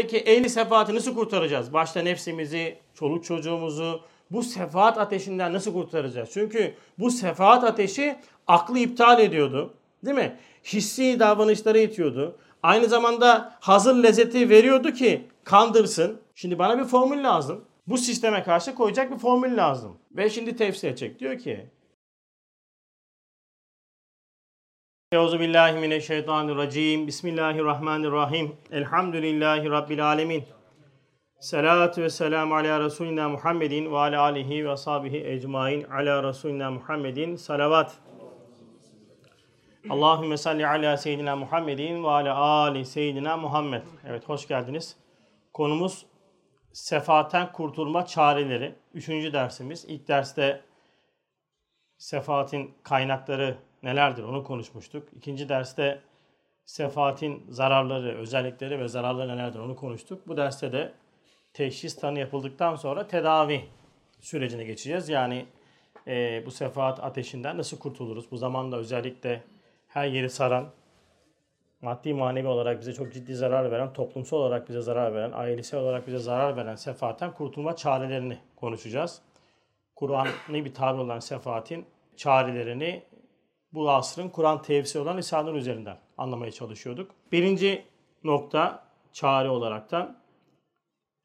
Peki ehli sefaatı nasıl kurtaracağız? Başta nefsimizi, çoluk çocuğumuzu bu sefaat ateşinden nasıl kurtaracağız? Çünkü bu sefaat ateşi aklı iptal ediyordu. Değil mi? Hissi davranışları itiyordu. Aynı zamanda hazır lezzeti veriyordu ki kandırsın. Şimdi bana bir formül lazım. Bu sisteme karşı koyacak bir formül lazım. Ve şimdi tefsir edecek. Diyor ki Euzu billahi mineşşeytanirracim. Bismillahirrahmanirrahim. Elhamdülillahi rabbil alamin. Salatu ve selamu ala Resulina Muhammedin ve ala alihi ve ashabihi ecmain ala Resulina Muhammedin. Salavat. Allahümme salli ala seyyidina Muhammedin ve ala ali seyyidina Muhammed. Evet hoş geldiniz. Konumuz sefaten kurtulma çareleri. Üçüncü dersimiz. İlk derste sefaatin kaynakları nelerdir onu konuşmuştuk. İkinci derste sefaatin zararları, özellikleri ve zararları nelerdir onu konuştuk. Bu derste de teşhis tanı yapıldıktan sonra tedavi sürecine geçeceğiz. Yani e, bu sefaat ateşinden nasıl kurtuluruz? Bu zamanda özellikle her yeri saran, maddi manevi olarak bize çok ciddi zarar veren, toplumsal olarak bize zarar veren, ailesel olarak bize zarar veren sefaatten kurtulma çarelerini konuşacağız. Kur'an'ı bir tabir olan sefaatin çarelerini bu asrın Kur'an tefsiri olan lisanlar üzerinden anlamaya çalışıyorduk. Birinci nokta çare olaraktan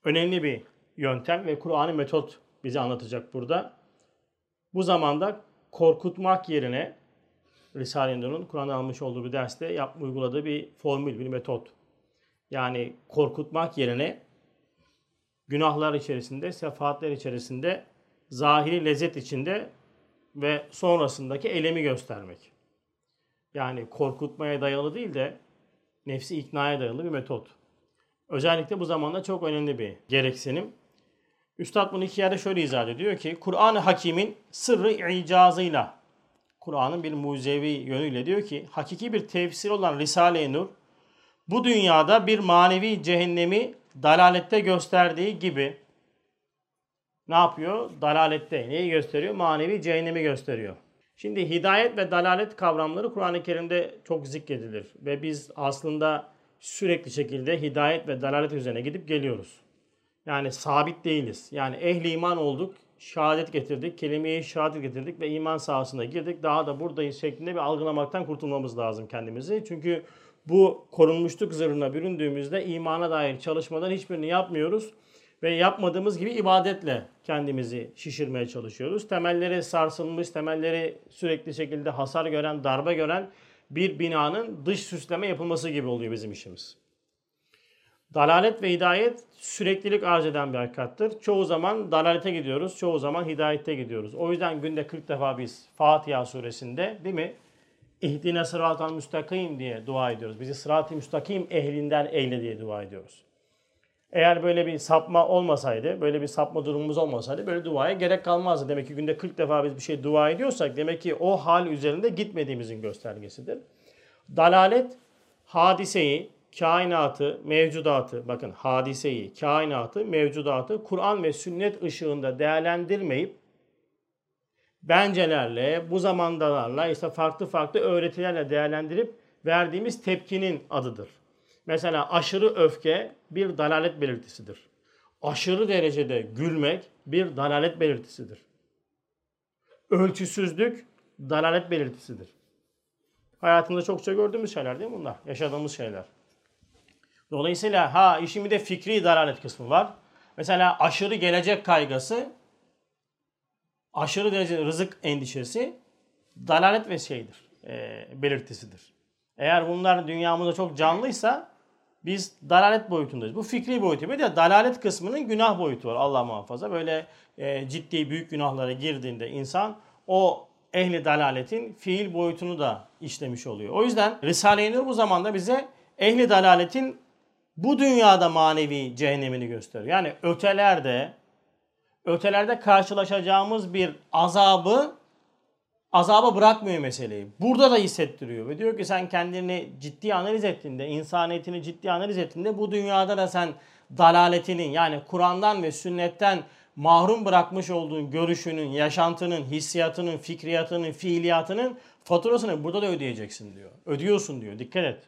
önemli bir yöntem ve Kur'an'ı metot bize anlatacak burada. Bu zamanda korkutmak yerine Risale-i Nur'un Kur'an'da almış olduğu bir derste yap, uyguladığı bir formül, bir metot. Yani korkutmak yerine günahlar içerisinde, sefahatler içerisinde, zahiri lezzet içinde ve sonrasındaki elemi göstermek. Yani korkutmaya dayalı değil de nefsi iknaya dayalı bir metot. Özellikle bu zamanda çok önemli bir gereksinim. Üstad bunu iki yerde şöyle izah ediyor ki Kur'an-ı Hakim'in sırrı icazıyla Kur'an'ın bir mucizevi yönüyle diyor ki hakiki bir tefsir olan Risale-i Nur bu dünyada bir manevi cehennemi dalalette gösterdiği gibi ne yapıyor? Dalalette. Neyi gösteriyor? Manevi cehennemi gösteriyor. Şimdi hidayet ve dalalet kavramları Kur'an-ı Kerim'de çok zikredilir. Ve biz aslında sürekli şekilde hidayet ve dalalet üzerine gidip geliyoruz. Yani sabit değiliz. Yani ehli iman olduk, şehadet getirdik, kelimeyi şehadet getirdik ve iman sahasına girdik. Daha da buradayız şeklinde bir algılamaktan kurtulmamız lazım kendimizi. Çünkü bu korunmuşluk zırhına büründüğümüzde imana dair çalışmadan hiçbirini yapmıyoruz ve yapmadığımız gibi ibadetle kendimizi şişirmeye çalışıyoruz. Temelleri sarsılmış, temelleri sürekli şekilde hasar gören, darbe gören bir binanın dış süsleme yapılması gibi oluyor bizim işimiz. Dalalet ve hidayet süreklilik arz eden bir hakikattır. Çoğu zaman dalalete gidiyoruz, çoğu zaman hidayette gidiyoruz. O yüzden günde 40 defa biz Fatiha suresinde değil mi? İhdine sıratal müstakim diye dua ediyoruz. Bizi sırat-ı müstakim ehlinden eyle diye dua ediyoruz. Eğer böyle bir sapma olmasaydı, böyle bir sapma durumumuz olmasaydı böyle duaya gerek kalmazdı. Demek ki günde 40 defa biz bir şey dua ediyorsak demek ki o hal üzerinde gitmediğimizin göstergesidir. Dalalet hadiseyi, kainatı, mevcudatı, bakın hadiseyi, kainatı, mevcudatı Kur'an ve sünnet ışığında değerlendirmeyip bencelerle, bu zamandalarla, işte farklı farklı öğretilerle değerlendirip verdiğimiz tepkinin adıdır. Mesela aşırı öfke bir dalalet belirtisidir. Aşırı derecede gülmek bir dalalet belirtisidir. Ölçüsüzlük dalalet belirtisidir. Hayatımızda çokça gördüğümüz şeyler değil mi bunlar? Yaşadığımız şeyler. Dolayısıyla ha işin bir de fikri dalalet kısmı var. Mesela aşırı gelecek kaygısı, aşırı derece rızık endişesi dalalet ve şeydir, e, belirtisidir. Eğer bunlar dünyamızda çok canlıysa biz dalalet boyutundayız. Bu fikri boyutu. Bir de dalalet kısmının günah boyutu var Allah muhafaza. Böyle e, ciddi büyük günahlara girdiğinde insan o ehli dalaletin fiil boyutunu da işlemiş oluyor. O yüzden Risale-i Nur bu zamanda bize ehli dalaletin bu dünyada manevi cehennemini gösteriyor. Yani ötelerde ötelerde karşılaşacağımız bir azabı azaba bırakmıyor meseleyi. Burada da hissettiriyor ve diyor ki sen kendini ciddi analiz ettiğinde, insaniyetini ciddi analiz ettiğinde bu dünyada da sen dalaletinin yani Kur'an'dan ve sünnetten mahrum bırakmış olduğun görüşünün, yaşantının, hissiyatının, fikriyatının, fiiliyatının faturasını burada da ödeyeceksin diyor. Ödüyorsun diyor. Dikkat et.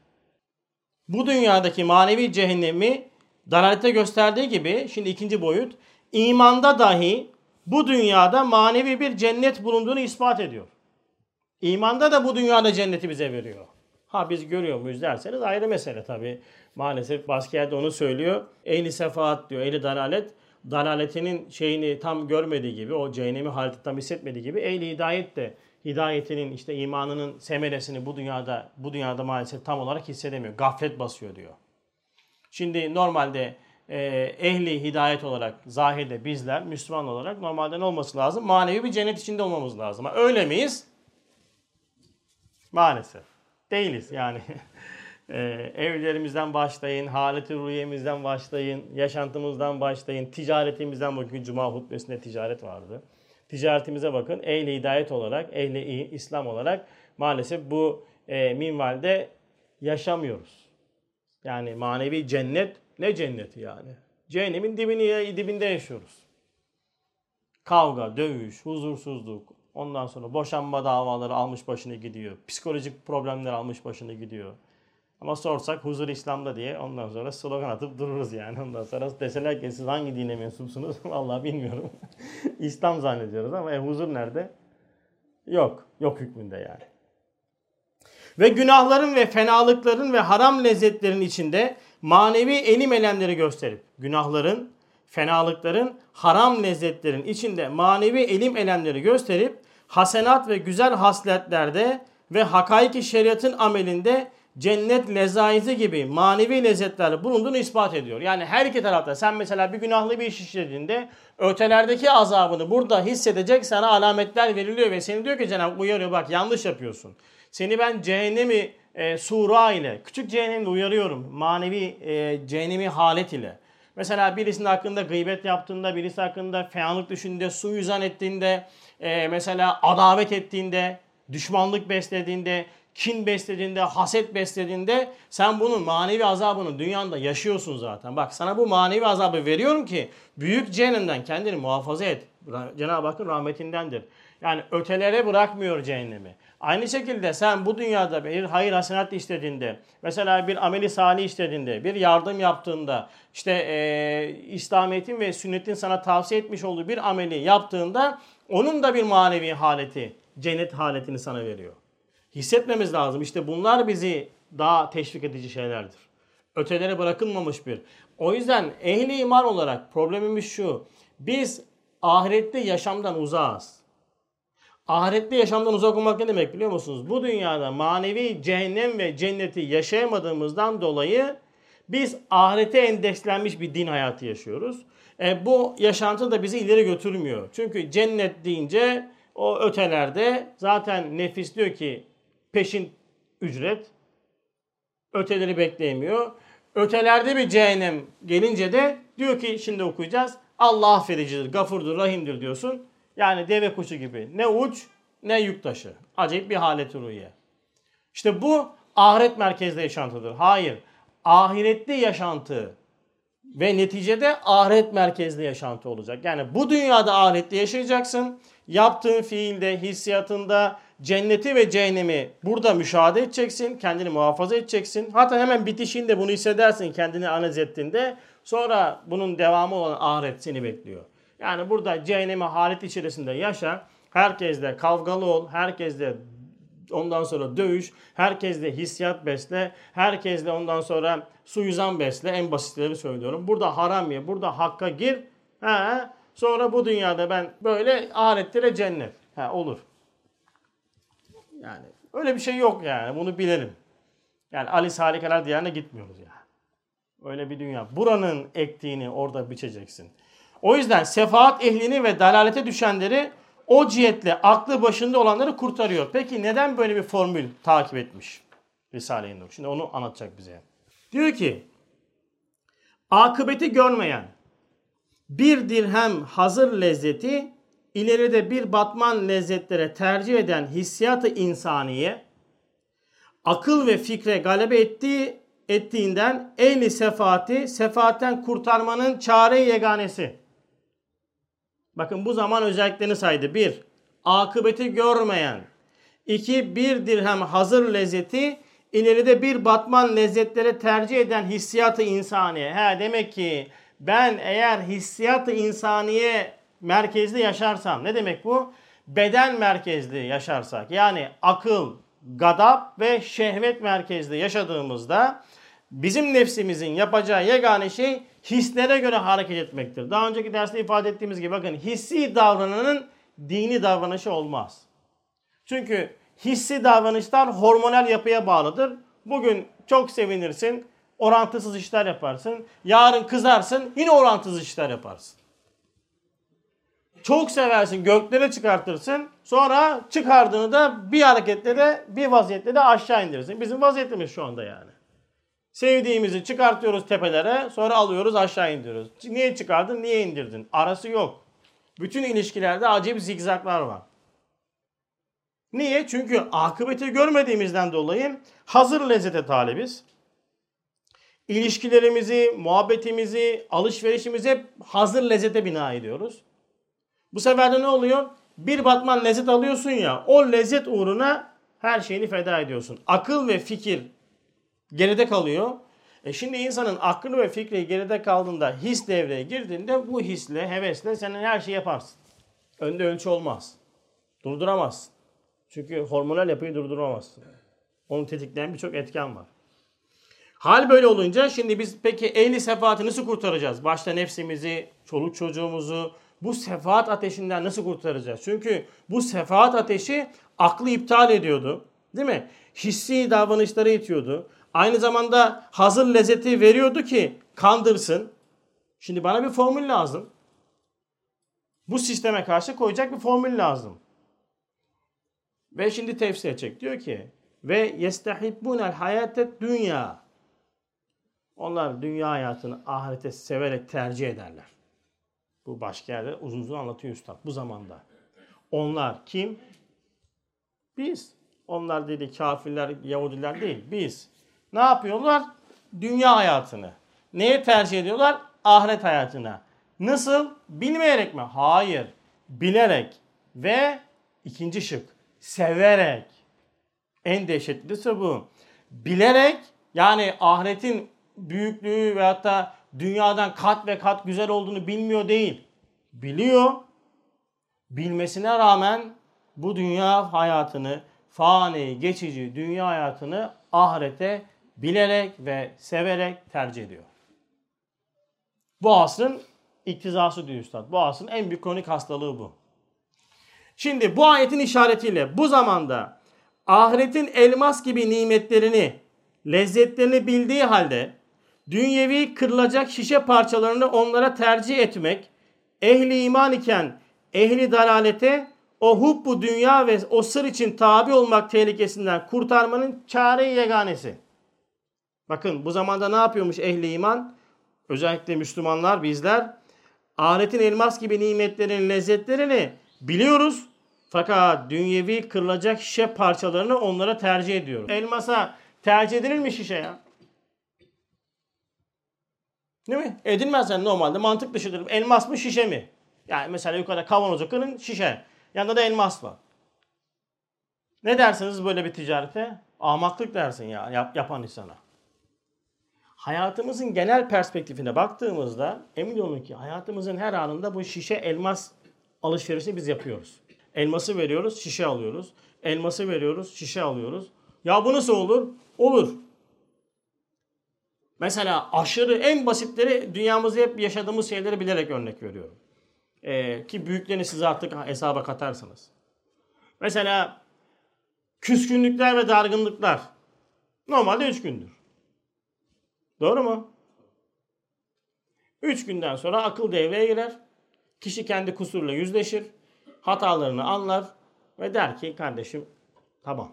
Bu dünyadaki manevi cehennemi dalalette gösterdiği gibi şimdi ikinci boyut imanda dahi bu dünyada manevi bir cennet bulunduğunu ispat ediyor. İmanda da bu dünyada cenneti bize veriyor. Ha biz görüyor muyuz derseniz ayrı mesele tabi. Maalesef Baskiyer'de onu söylüyor. Ehli sefaat diyor, ehli dalalet. Dalaletinin şeyini tam görmediği gibi, o cehennemi halini tam hissetmediği gibi ehli hidayet de hidayetinin işte imanının semeresini bu dünyada bu dünyada maalesef tam olarak hissedemiyor. Gaflet basıyor diyor. Şimdi normalde e, ehli hidayet olarak zahirde bizler Müslüman olarak normalde ne olması lazım? Manevi bir cennet içinde olmamız lazım. Öyle miyiz? Maalesef. Değiliz yani. e, evlerimizden başlayın, haleti ruhiyemizden başlayın, yaşantımızdan başlayın, ticaretimizden bakın. Cuma hutbesinde ticaret vardı. Ticaretimize bakın. Ehli hidayet olarak, ehli İslam olarak maalesef bu e, minvalde yaşamıyoruz. Yani manevi cennet ne cenneti yani? Cehennemin dibini, dibinde yaşıyoruz. Kavga, dövüş, huzursuzluk, ondan sonra boşanma davaları almış başını gidiyor. Psikolojik problemler almış başını gidiyor. Ama sorsak huzur İslam'da diye ondan sonra slogan atıp dururuz yani. Ondan sonra deseler ki siz hangi dine mensupsunuz? Vallahi bilmiyorum. İslam zannediyoruz ama e, huzur nerede? Yok. Yok hükmünde yani. Ve günahların ve fenalıkların ve haram lezzetlerin içinde manevi enim elemleri gösterip günahların, fenalıkların, haram lezzetlerin içinde manevi elim elemleri gösterip hasenat ve güzel hasletlerde ve hakaiki şeriatın amelinde cennet lezaizi gibi manevi lezzetler bulunduğunu ispat ediyor. Yani her iki tarafta sen mesela bir günahlı bir iş işlediğinde ötelerdeki azabını burada hissedecek sana alametler veriliyor ve seni diyor ki Cenab-ı uyarıyor bak yanlış yapıyorsun. Seni ben cehennemi e, sura ile, küçük cehennemle uyarıyorum. Manevi e, cehennemi halet ile. Mesela birisinin hakkında gıybet yaptığında, birisi hakkında feyanlık düşündüğünde, su yüzan ettiğinde, e, mesela adavet ettiğinde, düşmanlık beslediğinde, kin beslediğinde, haset beslediğinde sen bunun manevi azabını dünyanda yaşıyorsun zaten. Bak sana bu manevi azabı veriyorum ki büyük cehennemden kendini muhafaza et. Cenab-ı Hakk'ın rahmetindendir. Yani ötelere bırakmıyor cehennemi. Aynı şekilde sen bu dünyada bir hayır hasenat istediğinde, mesela bir ameli salih istediğinde, bir yardım yaptığında, işte e, İslamiyet'in ve sünnetin sana tavsiye etmiş olduğu bir ameli yaptığında onun da bir manevi haleti, cennet haletini sana veriyor. Hissetmemiz lazım. İşte bunlar bizi daha teşvik edici şeylerdir. Ötelere bırakılmamış bir. O yüzden ehli iman olarak problemimiz şu. Biz ahirette yaşamdan uzağız. Ahirette yaşamdan uzak olmak ne demek biliyor musunuz? Bu dünyada manevi cehennem ve cenneti yaşayamadığımızdan dolayı biz ahirete endekslenmiş bir din hayatı yaşıyoruz. E, bu yaşantı da bizi ileri götürmüyor. Çünkü cennet deyince o ötelerde zaten nefis diyor ki peşin ücret. Öteleri bekleyemiyor. Ötelerde bir cehennem gelince de diyor ki şimdi okuyacağız. Allah affedicidir, gafurdur, rahimdir diyorsun. Yani deve kuşu gibi. Ne uç ne yük taşı. Acayip bir halet ruhiye. İşte bu ahiret merkezli yaşantıdır. Hayır. Ahirette yaşantı ve neticede ahiret merkezli yaşantı olacak. Yani bu dünyada ahirette yaşayacaksın. Yaptığın fiilde, hissiyatında cenneti ve cehennemi burada müşahede edeceksin. Kendini muhafaza edeceksin. Hatta hemen bitişinde bunu hissedersin kendini analiz ettiğinde. Sonra bunun devamı olan ahiret seni bekliyor. Yani burada cehenneme halet içerisinde yaşa. Herkesle kavgalı ol. Herkesle ondan sonra dövüş. Herkesle hissiyat besle. Herkesle ondan sonra su yüzan besle. En basitleri söylüyorum. Burada haram ye. Burada hakka gir. He, sonra bu dünyada ben böyle ahiretlere cennet. He, olur. Yani öyle bir şey yok yani. Bunu bilelim. Yani Ali Salih diyarına gitmiyoruz yani. Öyle bir dünya. Buranın ektiğini orada biçeceksin. O yüzden sefaat ehlini ve dalalete düşenleri o cihetle aklı başında olanları kurtarıyor. Peki neden böyle bir formül takip etmiş Risale-i Nur? Şimdi onu anlatacak bize. Diyor ki akıbeti görmeyen bir dirhem hazır lezzeti ileride bir batman lezzetlere tercih eden hissiyatı insaniye akıl ve fikre galebe ettiği ettiğinden ehli sefaati sefaatten kurtarmanın çare yeganesi. Bakın bu zaman özelliklerini saydı. Bir, akıbeti görmeyen. İki, bir dirhem hazır lezzeti ileride bir batman lezzetlere tercih eden hissiyatı insaniye. Ha demek ki ben eğer hissiyatı insaniye merkezli yaşarsam ne demek bu? Beden merkezli yaşarsak yani akıl, gadap ve şehvet merkezli yaşadığımızda bizim nefsimizin yapacağı yegane şey hislere göre hareket etmektir. Daha önceki derste ifade ettiğimiz gibi bakın hissi davrananın dini davranışı olmaz. Çünkü hissi davranışlar hormonal yapıya bağlıdır. Bugün çok sevinirsin, orantısız işler yaparsın. Yarın kızarsın, yine orantısız işler yaparsın. Çok seversin, göklere çıkartırsın. Sonra çıkardığını da bir hareketle de bir vaziyette de aşağı indirirsin. Bizim vaziyetimiz şu anda yani. Sevdiğimizi çıkartıyoruz tepelere, sonra alıyoruz aşağı indiriyoruz. Niye çıkardın, niye indirdin? Arası yok. Bütün ilişkilerde acayip zigzaklar var. Niye? Çünkü akıbeti görmediğimizden dolayı hazır lezzete talibiz. İlişkilerimizi, muhabbetimizi, alışverişimizi hep hazır lezzete bina ediyoruz. Bu sefer de ne oluyor? Bir batman lezzet alıyorsun ya, o lezzet uğruna her şeyini feda ediyorsun. Akıl ve fikir geride kalıyor. E şimdi insanın aklı ve fikri geride kaldığında his devreye girdiğinde bu hisle, hevesle senin her şeyi yaparsın. Önde ölçü olmaz. Durduramazsın. Çünkü hormonal yapıyı durduramazsın. Onu tetikleyen birçok etken var. Hal böyle olunca şimdi biz peki ehli sefaati nasıl kurtaracağız? Başta nefsimizi, çoluk çocuğumuzu bu sefaat ateşinden nasıl kurtaracağız? Çünkü bu sefaat ateşi aklı iptal ediyordu. Değil mi? Hissi davranışları itiyordu. Aynı zamanda hazır lezzeti veriyordu ki kandırsın. Şimdi bana bir formül lazım. Bu sisteme karşı koyacak bir formül lazım. Ve şimdi tefsir edecek. Diyor ki ve yestehibbunel hayatet dünya. Onlar dünya hayatını ahirete severek tercih ederler. Bu başka yerde uzun uzun anlatıyor Üstad bu zamanda. Onlar kim? Biz. Onlar dedi kafirler, Yahudiler değil. Biz. Ne yapıyorlar? Dünya hayatını. Neye tercih ediyorlar? Ahiret hayatına. Nasıl? Bilmeyerek mi? Hayır. Bilerek. Ve ikinci şık. Severek. En dehşetlisi bu. Bilerek yani ahiretin büyüklüğü veyahut da dünyadan kat ve kat güzel olduğunu bilmiyor değil. Biliyor. Bilmesine rağmen bu dünya hayatını, fani, geçici dünya hayatını ahirete bilerek ve severek tercih ediyor. Bu asrın iktizası diyor Üstad. Bu asrın en büyük kronik hastalığı bu. Şimdi bu ayetin işaretiyle bu zamanda ahiretin elmas gibi nimetlerini, lezzetlerini bildiği halde dünyevi kırılacak şişe parçalarını onlara tercih etmek, ehli iman iken ehli dalalete o hubbu dünya ve o sır için tabi olmak tehlikesinden kurtarmanın çare yeganesi. Bakın bu zamanda ne yapıyormuş ehli iman? Özellikle Müslümanlar bizler ahiretin elmas gibi nimetlerin lezzetlerini biliyoruz. Fakat dünyevi kırılacak şişe parçalarını onlara tercih ediyoruz. Elmasa tercih edilir mi şişe ya? Değil mi? Edilmez yani normalde mantık dışıdır. Elmas mı şişe mi? Yani mesela yukarıda kavanoz kırın şişe. Yanında da elmas var. Ne dersiniz böyle bir ticarete? Ahmaklık dersin ya yap, yapan insana. Hayatımızın genel perspektifine baktığımızda emin olun ki hayatımızın her anında bu şişe elmas alışverişini biz yapıyoruz. Elması veriyoruz, şişe alıyoruz. Elması veriyoruz, şişe alıyoruz. Ya bu nasıl olur? Olur. Mesela aşırı en basitleri dünyamızda hep yaşadığımız şeyleri bilerek örnek veriyorum. Ee, ki büyüklerini siz artık hesaba katarsınız. Mesela küskünlükler ve dargınlıklar. Normalde 3 gündür. Doğru mu? 3 günden sonra akıl devreye girer. Kişi kendi kusurla yüzleşir. Hatalarını anlar ve der ki kardeşim tamam.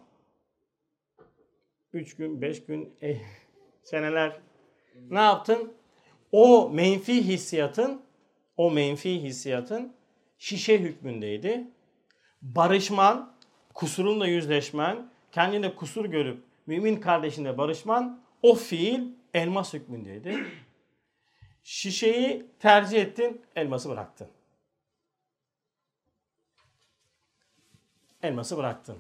3 gün, 5 gün, eh, seneler ne yaptın? O menfi hissiyatın o menfi hissiyatın şişe hükmündeydi. Barışman, kusurunla yüzleşmen, kendine kusur görüp mümin kardeşine barışman o fiil elmas hükmündeydi. Şişeyi tercih ettin, elması bıraktın. Elması bıraktın.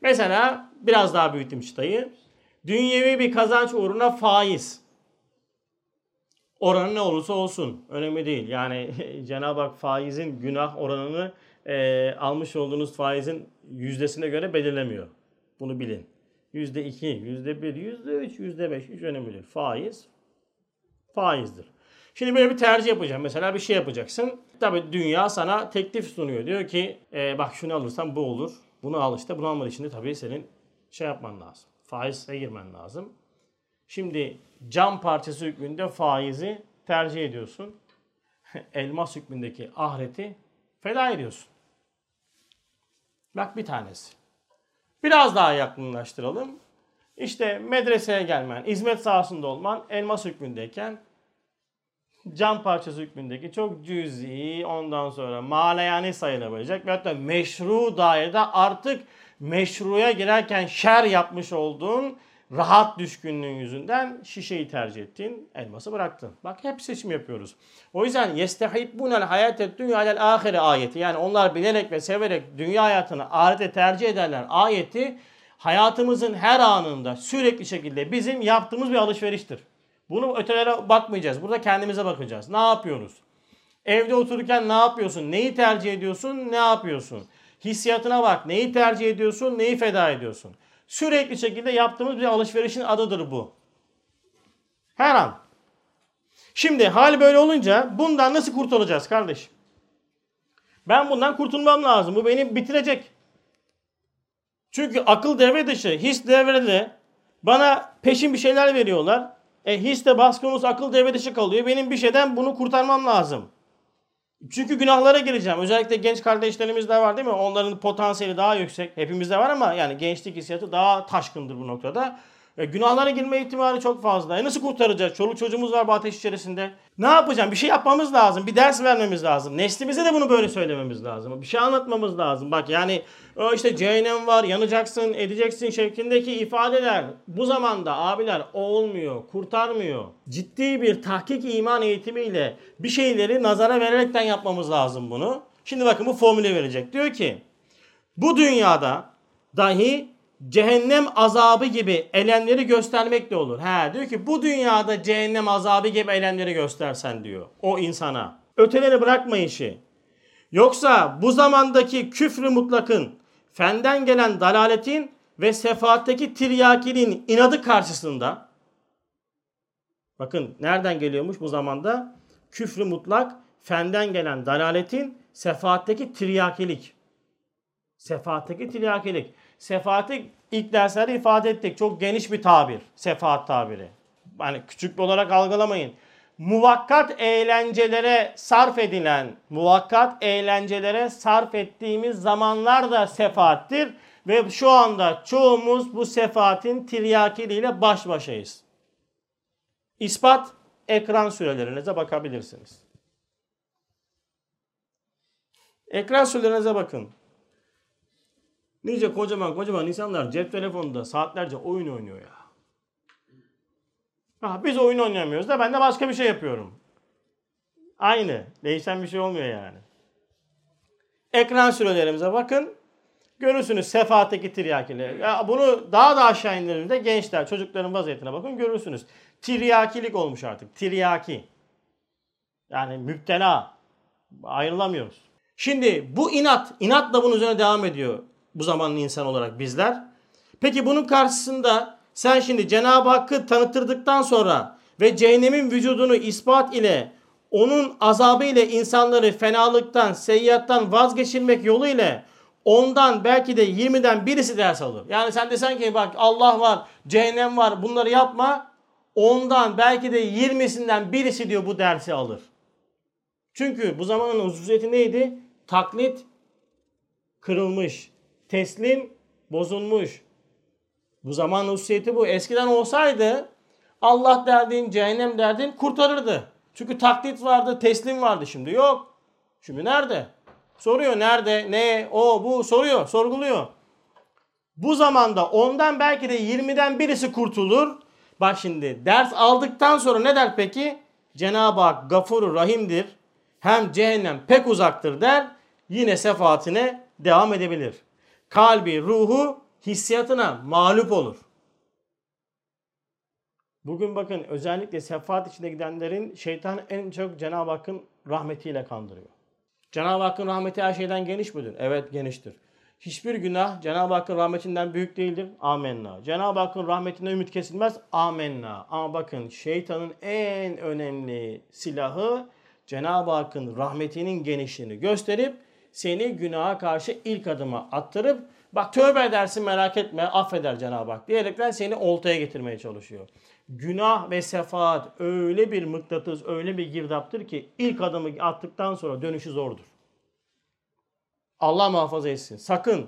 Mesela biraz daha büyüttüm çıtayı. Dünyevi bir kazanç uğruna faiz. Oranı ne olursa olsun. Önemli değil. Yani Cenab-ı Hak faizin günah oranını e, almış olduğunuz faizin yüzdesine göre belirlemiyor. Bunu bilin. Yüzde iki, yüzde bir, yüzde üç, yüzde beş hiç önemli değil. Faiz faizdir. Şimdi böyle bir tercih yapacağım. Mesela bir şey yapacaksın. Tabii dünya sana teklif sunuyor. Diyor ki e, bak şunu alırsan bu olur. Bunu al işte. Bunu alman için de tabii senin şey yapman lazım. Faize girmen lazım. Şimdi cam parçası hükmünde faizi tercih ediyorsun. Elmas hükmündeki ahireti feda ediyorsun. Bak bir tanesi. Biraz daha yakınlaştıralım. İşte medreseye gelmen, hizmet sahasında olman elmas hükmündeyken cam parçası hükmündeki çok cüzi ondan sonra maleyani sayılabilecek ve hatta meşru dairede artık meşruya girerken şer yapmış olduğun rahat düşkünlüğün yüzünden şişeyi tercih ettin, elması bıraktın. Bak hep seçim yapıyoruz. O yüzden yestehibbunel hayatet dünyalel ahire ayeti. Yani onlar bilerek ve severek dünya hayatını ahirete tercih ederler ayeti hayatımızın her anında sürekli şekilde bizim yaptığımız bir alışveriştir. Bunu ötelere bakmayacağız. Burada kendimize bakacağız. Ne yapıyoruz? Evde otururken ne yapıyorsun? Neyi tercih ediyorsun? Ne yapıyorsun? Hissiyatına bak. Neyi tercih ediyorsun? Neyi feda ediyorsun? Sürekli şekilde yaptığımız bir alışverişin adıdır bu. Her an. Şimdi hal böyle olunca bundan nasıl kurtulacağız kardeş? Ben bundan kurtulmam lazım. Bu beni bitirecek. Çünkü akıl devre dışı, his devrede bana peşin bir şeyler veriyorlar. E his de baskımız akıl devre dışı kalıyor. Benim bir şeyden bunu kurtarmam lazım. Çünkü günahlara gireceğim. Özellikle genç kardeşlerimiz de var değil mi? Onların potansiyeli daha yüksek. Hepimizde var ama yani gençlik hissiyatı daha taşkındır bu noktada. E, günahlara girme ihtimali çok fazla. E nasıl kurtaracağız? Çoluk çocuğumuz var bu ateş içerisinde. Ne yapacağım? Bir şey yapmamız lazım. Bir ders vermemiz lazım. Neslimize de bunu böyle söylememiz lazım. Bir şey anlatmamız lazım. Bak yani o işte cehennem var, yanacaksın, edeceksin şeklindeki ifadeler bu zamanda abiler olmuyor, kurtarmıyor. Ciddi bir tahkik iman eğitimiyle bir şeyleri nazara vererekten yapmamız lazım bunu. Şimdi bakın bu formülü verecek. Diyor ki bu dünyada dahi cehennem azabı gibi elemleri göstermek de olur. He diyor ki bu dünyada cehennem azabı gibi elemleri göstersen diyor o insana. Öteleri bırakma işi. Yoksa bu zamandaki küfrü mutlakın, fenden gelen dalaletin ve sefaatteki tiryakinin inadı karşısında bakın nereden geliyormuş bu zamanda? Küfrü mutlak, fenden gelen dalaletin, sefaatteki tiryakilik. Sefaatteki tiryakilik. Sefaati ilk derslerde ifade ettik. Çok geniş bir tabir. Sefaat tabiri. Yani küçük olarak algılamayın. Muvakkat eğlencelere sarf edilen, muvakkat eğlencelere sarf ettiğimiz zamanlar da sefaattir. Ve şu anda çoğumuz bu sefaatin tiryakiliyle baş başayız. İspat ekran sürelerinize bakabilirsiniz. Ekran sürelerinize bakın. Nice kocaman kocaman insanlar cep telefonunda saatlerce oyun oynuyor ya. Ha, biz oyun oynamıyoruz da ben de başka bir şey yapıyorum. Aynı. Değişen bir şey olmuyor yani. Ekran sürelerimize bakın. Görürsünüz sefaatteki tiryakili. Ya bunu daha da aşağı indirildiğinde gençler, çocukların vaziyetine bakın görürsünüz. Tiryakilik olmuş artık. Tiryaki. Yani müptela. Ayrılamıyoruz. Şimdi bu inat, inatla bunun üzerine devam ediyor bu zamanın insan olarak bizler. Peki bunun karşısında sen şimdi Cenab-ı Hakk'ı tanıtırdıktan sonra ve cehennemin vücudunu ispat ile onun azabı ile insanları fenalıktan, seyyattan vazgeçirmek yolu ile ondan belki de 20'den birisi ders alır. Yani sen desen ki bak Allah var, cehennem var bunları yapma. Ondan belki de 20'sinden birisi diyor bu dersi alır. Çünkü bu zamanın hususiyeti neydi? Taklit kırılmış teslim bozulmuş. Bu zaman hususiyeti bu. Eskiden olsaydı Allah derdin, cehennem derdin kurtarırdı. Çünkü taklit vardı, teslim vardı. Şimdi yok. Şimdi nerede? Soruyor nerede, ne, o, bu soruyor, sorguluyor. Bu zamanda ondan belki de 20'den birisi kurtulur. Bak şimdi ders aldıktan sonra ne der peki? Cenab-ı Hak gafuru rahimdir. Hem cehennem pek uzaktır der. Yine sefaatine devam edebilir kalbi, ruhu hissiyatına mağlup olur. Bugün bakın özellikle sefaat içinde gidenlerin şeytan en çok Cenab-ı Hakk'ın rahmetiyle kandırıyor. Cenab-ı Hakk'ın rahmeti her şeyden geniş midir? Evet geniştir. Hiçbir günah Cenab-ı Hakk'ın rahmetinden büyük değildir. Amenna. Cenab-ı Hakk'ın rahmetinden ümit kesilmez. Amenna. Ama bakın şeytanın en önemli silahı Cenab-ı Hakk'ın rahmetinin genişliğini gösterip seni günaha karşı ilk adıma attırıp bak tövbe edersin merak etme affeder Cenab-ı Hak diyerekten seni oltaya getirmeye çalışıyor. Günah ve sefaat öyle bir mıknatıs, öyle bir girdaptır ki ilk adımı attıktan sonra dönüşü zordur. Allah muhafaza etsin. Sakın.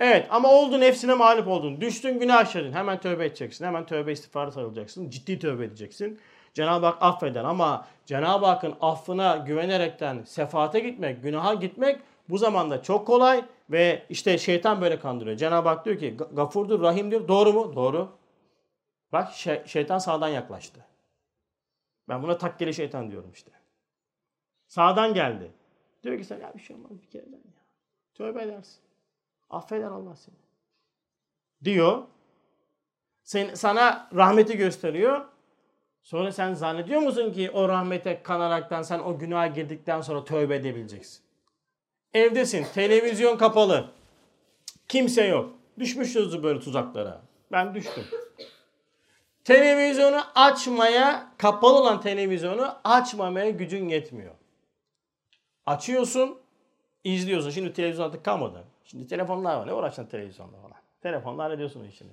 Evet ama oldu nefsine mağlup oldun. Düştün günah işledin. Hemen tövbe edeceksin. Hemen tövbe istiğfarı sarılacaksın. Ciddi tövbe edeceksin. Cenab-ı Hak affeder ama Cenab-ı Hakk'ın affına güvenerekten sefaate gitmek, günaha gitmek bu zamanda çok kolay ve işte şeytan böyle kandırıyor. Cenab-ı Hak diyor ki gafurdur, rahimdir. Doğru mu? Doğru. Bak şey, şeytan sağdan yaklaştı. Ben buna takkeli şeytan diyorum işte. Sağdan geldi. Diyor ki sen ya bir şey olmaz bir kereden ya. Tövbe edersin. Affeder Allah seni. Diyor. Sen, sana rahmeti gösteriyor. Sonra sen zannediyor musun ki o rahmete kanaraktan sen o günaha girdikten sonra tövbe edebileceksin? Evdesin, televizyon kapalı. Kimse yok. Düşmüşüz böyle tuzaklara. Ben düştüm. Televizyonu açmaya, kapalı olan televizyonu açmamaya gücün yetmiyor. Açıyorsun, izliyorsun. Şimdi televizyon artık kalmadı. Şimdi telefonlar var. Ne uğraşacaksın televizyonda falan. Telefonla hallediyorsun işini.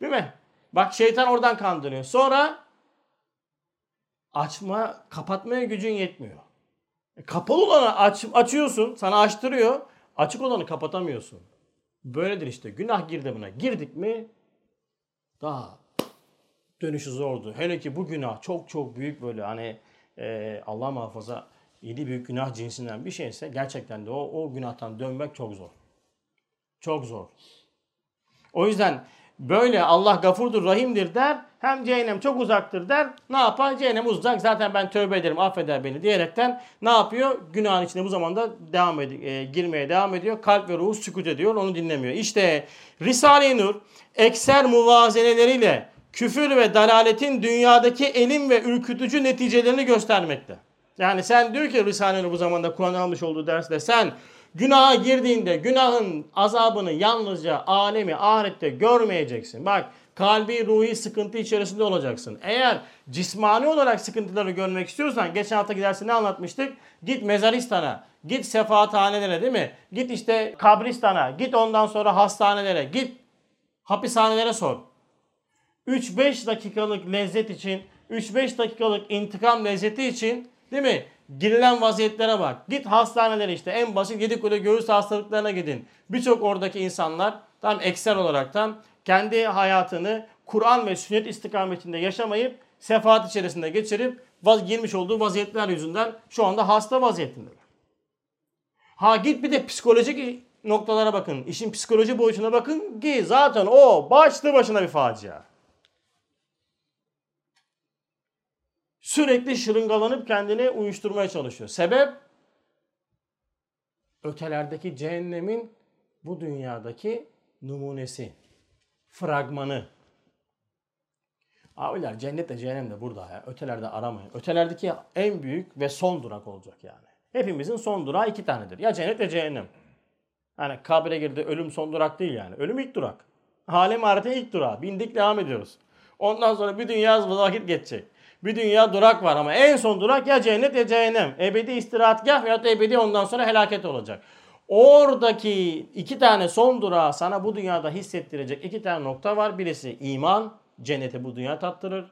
Değil mi? Bak şeytan oradan kandırıyor. Sonra açma, kapatmaya gücün yetmiyor. E, kapalı olanı aç, açıyorsun, sana açtırıyor. Açık olanı kapatamıyorsun. Böyledir işte. Günah girdabına girdik mi daha dönüşü zordu. Hele ki bu günah çok çok büyük böyle hani e, Allah muhafaza yedi büyük günah cinsinden bir şeyse gerçekten de o, o günahtan dönmek çok zor. Çok zor. O yüzden böyle Allah gafurdur, rahimdir der. Hem cehennem çok uzaktır der. Ne yapar? Cehennem uzak. Zaten ben tövbe ederim, affeder beni diyerekten ne yapıyor? Günahın içinde bu zamanda devam ed- e, girmeye devam ediyor. Kalp ve ruhu sükut ediyor. Onu dinlemiyor. İşte Risale-i Nur ekser muvazeneleriyle küfür ve dalaletin dünyadaki elim ve ürkütücü neticelerini göstermekte. Yani sen diyor ki Risale-i Nur bu zamanda Kur'an almış olduğu derste sen günaha girdiğinde günahın azabını yalnızca alemi ahirette görmeyeceksin. Bak kalbi ruhi sıkıntı içerisinde olacaksın. Eğer cismani olarak sıkıntıları görmek istiyorsan geçen hafta gidersin ne anlatmıştık? Git mezaristan'a, git sefaathanelere değil mi? Git işte kabristana, git ondan sonra hastanelere, git hapishanelere sor. 3-5 dakikalık lezzet için, 3-5 dakikalık intikam lezzeti için değil mi? Girilen vaziyetlere bak. Git hastanelere işte en basit Yedikule göğüs hastalıklarına gidin. Birçok oradaki insanlar tam ekser olaraktan kendi hayatını Kur'an ve sünnet istikametinde yaşamayıp sefaat içerisinde geçirip vaz girmiş olduğu vaziyetler yüzünden şu anda hasta vaziyetindeler. Ha git bir de psikolojik noktalara bakın. İşin psikoloji boyutuna bakın ki zaten o başlı başına bir facia. Sürekli şırıngalanıp kendini uyuşturmaya çalışıyor. Sebep? Ötelerdeki cehennemin bu dünyadaki numunesi, fragmanı. Abiler cennet de cehennem de burada ya. Ötelerde aramayın. Ötelerdeki en büyük ve son durak olacak yani. Hepimizin son durağı iki tanedir. Ya cennet ya cehennem. Hani kabre girdi ölüm son durak değil yani. Ölüm ilk durak. Alem ahirete ilk durağı. Bindik devam ediyoruz. Ondan sonra bir dünya vakit geçecek. Bir dünya durak var ama en son durak ya cennet ya cehennem. Ebedi istirahatgah veya da ebedi ondan sonra helaket olacak. Oradaki iki tane son durağı sana bu dünyada hissettirecek iki tane nokta var. Birisi iman, cenneti bu dünya tattırır.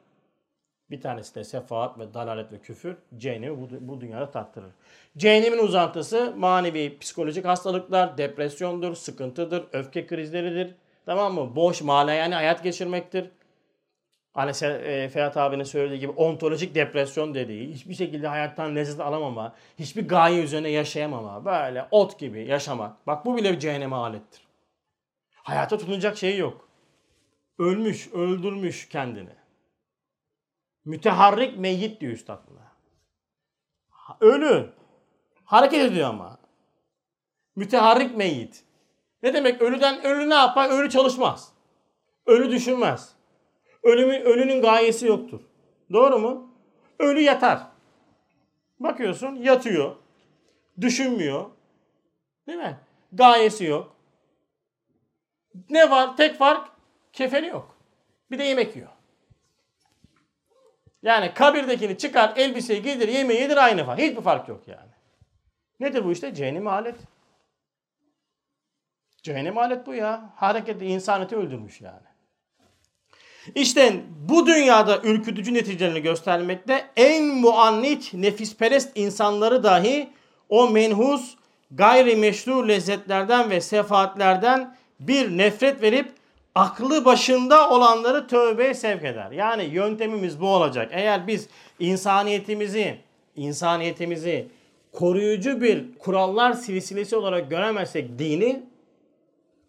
Bir tanesi de sefaat ve dalalet ve küfür cehennemi bu, bu dünyada tattırır. Cehennemin uzantısı manevi psikolojik hastalıklar, depresyondur, sıkıntıdır, öfke krizleridir. Tamam mı? Boş, yani hayat geçirmektir. Hani e, Ferhat abinin söylediği gibi ontolojik depresyon dediği, hiçbir şekilde hayattan lezzet alamama, hiçbir gaye üzerine yaşayamama, böyle ot gibi yaşamak. Bak bu bile bir cehenneme alettir. Hayata tutunacak şey yok. Ölmüş, öldürmüş kendini. Müteharrik meyyit diyor üstad buna. Ölü. Hareket ediyor ama. Müteharrik meyyit. Ne demek ölüden ölü ne yapar? Ölü çalışmaz. Ölü düşünmez. Ölümün, ölünün gayesi yoktur. Doğru mu? Ölü yatar. Bakıyorsun yatıyor. Düşünmüyor. Değil mi? Gayesi yok. Ne var? Tek fark kefeni yok. Bir de yemek yiyor. Yani kabirdekini çıkar, elbiseyi giydir, yemeği yedir aynı fark. Hiçbir fark yok yani. Nedir bu işte? Cehennem alet. Cehennem alet bu ya. Hareketli insaneti öldürmüş yani. İşte bu dünyada ürkütücü neticelerini göstermekte en muannit, nefisperest insanları dahi o menhus, gayrimeşru lezzetlerden ve sefaatlerden bir nefret verip aklı başında olanları tövbeye sevk eder. Yani yöntemimiz bu olacak. Eğer biz insaniyetimizi, insaniyetimizi koruyucu bir kurallar silsilesi olarak göremezsek dini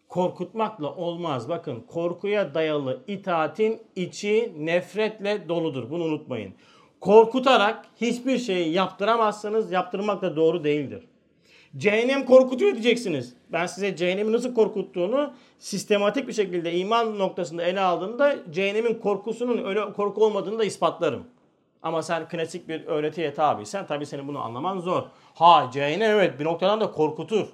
korkutmakla olmaz. Bakın korkuya dayalı itaatin içi nefretle doludur. Bunu unutmayın. Korkutarak hiçbir şeyi yaptıramazsınız. Yaptırmak da doğru değildir. Cehennem korkutuyor diyeceksiniz. Ben size cehennemi nasıl korkuttuğunu sistematik bir şekilde iman noktasında ele aldığımda cehennemin korkusunun öyle korku olmadığını da ispatlarım. Ama sen klasik bir öğretiye tabiysen tabii senin bunu anlaman zor. Ha cehennem evet bir noktadan da korkutur.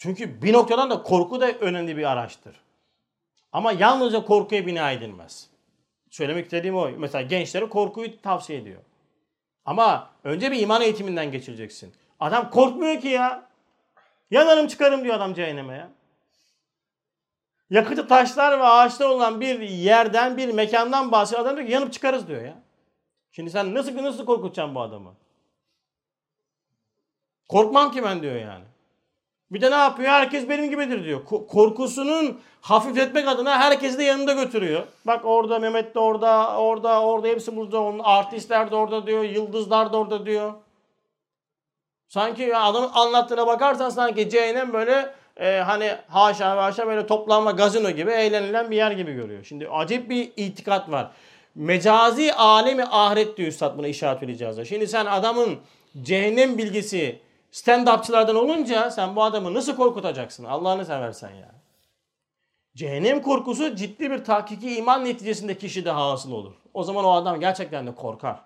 Çünkü bir noktadan da korku da önemli bir araçtır. Ama yalnızca korkuya bina edilmez. Söylemek istediğim o. Mesela gençlere korkuyu tavsiye ediyor. Ama önce bir iman eğitiminden geçireceksin. Adam korkmuyor ki ya. Yanarım çıkarım diyor adam cehenneme ya. Yakıtı taşlar ve ağaçlar olan bir yerden, bir mekandan bahsediyor. Adam diyor ki yanıp çıkarız diyor ya. Şimdi sen nasıl nasıl korkutacaksın bu adamı? Korkmam ki ben diyor yani. Bir de ne yapıyor? Herkes benim gibidir diyor. Korkusunun hafifletmek adına herkesi de yanında götürüyor. Bak orada Mehmet de orada, orada, orada hepsi burada. Onun artistler de orada diyor, yıldızlar da orada diyor. Sanki adamın anlattığına bakarsan sanki cehennem böyle e, hani haşa haşa böyle toplanma gazino gibi eğlenilen bir yer gibi görüyor. Şimdi acayip bir itikat var. Mecazi alemi ahiret diyor Üstad buna işaret edeceğiz. Şimdi sen adamın cehennem bilgisi stand-upçılardan olunca sen bu adamı nasıl korkutacaksın? Allah'ını seversen ya. Cehennem korkusu ciddi bir tahkiki iman neticesinde kişide hasıl olur. O zaman o adam gerçekten de korkar.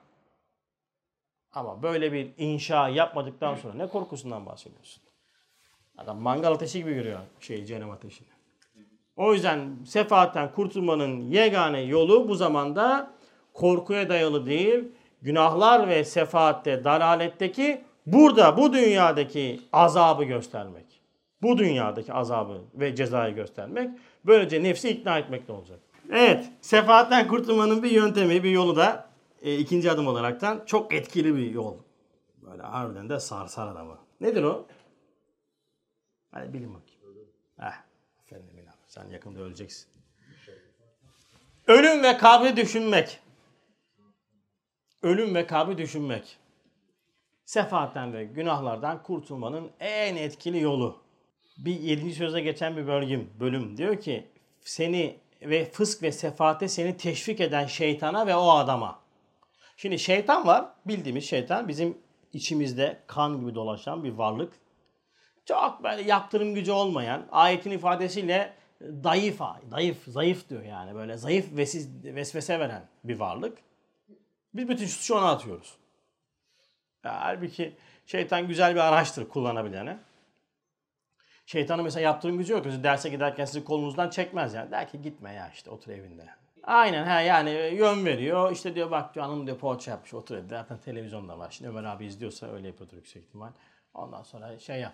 Ama böyle bir inşa yapmadıktan sonra ne korkusundan bahsediyorsun? Adam mangal ateşi gibi görüyor şey cehennem ateşini. O yüzden sefaatten kurtulmanın yegane yolu bu zamanda korkuya dayalı değil, günahlar ve sefaatte, dalaletteki burada bu dünyadaki azabı göstermek. Bu dünyadaki azabı ve cezayı göstermek. Böylece nefsi ikna etmekle olacak. Evet, sefaatten kurtulmanın bir yöntemi, bir yolu da e, ikinci adım olaraktan çok etkili bir yol. Böyle harbiden de sarsar adamı. Nedir o? Hadi bilin bakayım. Heh, efendim sen yakında öleceksin. Ölüm ve kabri düşünmek. Ölüm ve kabri düşünmek. Sefaatten ve günahlardan kurtulmanın en etkili yolu. Bir 7. söze geçen bir bölüm, bölüm diyor ki seni ve fısk ve sefaate seni teşvik eden şeytana ve o adama. Şimdi şeytan var. Bildiğimiz şeytan bizim içimizde kan gibi dolaşan bir varlık. Çok böyle yaptırım gücü olmayan, ayetin ifadesiyle zayıf, zayıf, zayıf diyor yani. Böyle zayıf vesiz, vesvese veren bir varlık. Biz bütün suçu ona atıyoruz. Ya, halbuki şeytan güzel bir araçtır kullanabilene. Şeytanın mesela yaptırım gücü yok. Derse giderken sizi kolunuzdan çekmez yani. Der ki gitme ya işte otur evinde. Aynen ha yani yön veriyor. İşte diyor bak diyor hanım diyor poğaça yapmış otur evde. Zaten televizyonda var. Şimdi Ömer abi izliyorsa öyle yapıyordur yüksek ihtimal. Ondan sonra şey yap.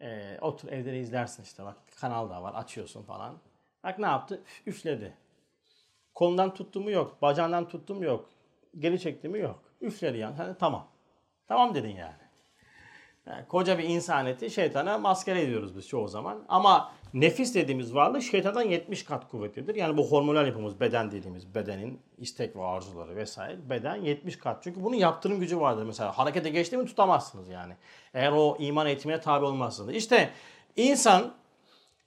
E, otur evde de izlersin işte bak kanal da var açıyorsun falan. Bak ne yaptı? Üfledi. Kolundan tuttu mu yok. Bacağından tuttu mu yok. Geri çekti mi yok. Üfledi yani. Hani, tamam. Tamam dedin yani. yani. Koca bir insaneti şeytana maskere ediyoruz biz çoğu zaman. Ama nefis dediğimiz varlık şeytandan 70 kat kuvvetlidir. Yani bu hormonal yapımız, beden dediğimiz bedenin istek ve arzuları vesaire beden 70 kat. Çünkü bunun yaptırım gücü vardır. Mesela harekete geçti mi tutamazsınız yani. Eğer o iman eğitimine tabi olmazsınız. İşte insan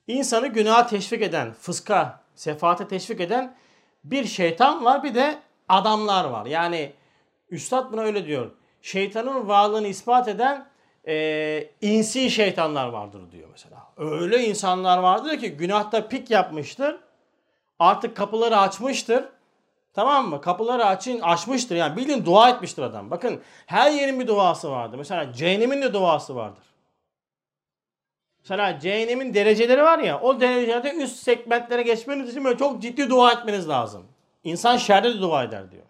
insanı günaha teşvik eden, fıska, sefaate teşvik eden bir şeytan var bir de adamlar var. Yani Üstad buna öyle diyor. Şeytanın varlığını ispat eden e, insi şeytanlar vardır diyor mesela. Öyle insanlar vardır ki günahta pik yapmıştır. artık kapıları açmıştır. Tamam mı? Kapıları açın, açmıştır. Yani bildiğin dua etmiştir adam. Bakın her yerin bir duası vardır. Mesela cehennemin de duası vardır. Mesela cehennemin dereceleri var ya o derecelerde üst segmentlere geçmeniz için böyle çok ciddi dua etmeniz lazım. İnsan şerde de dua eder diyor.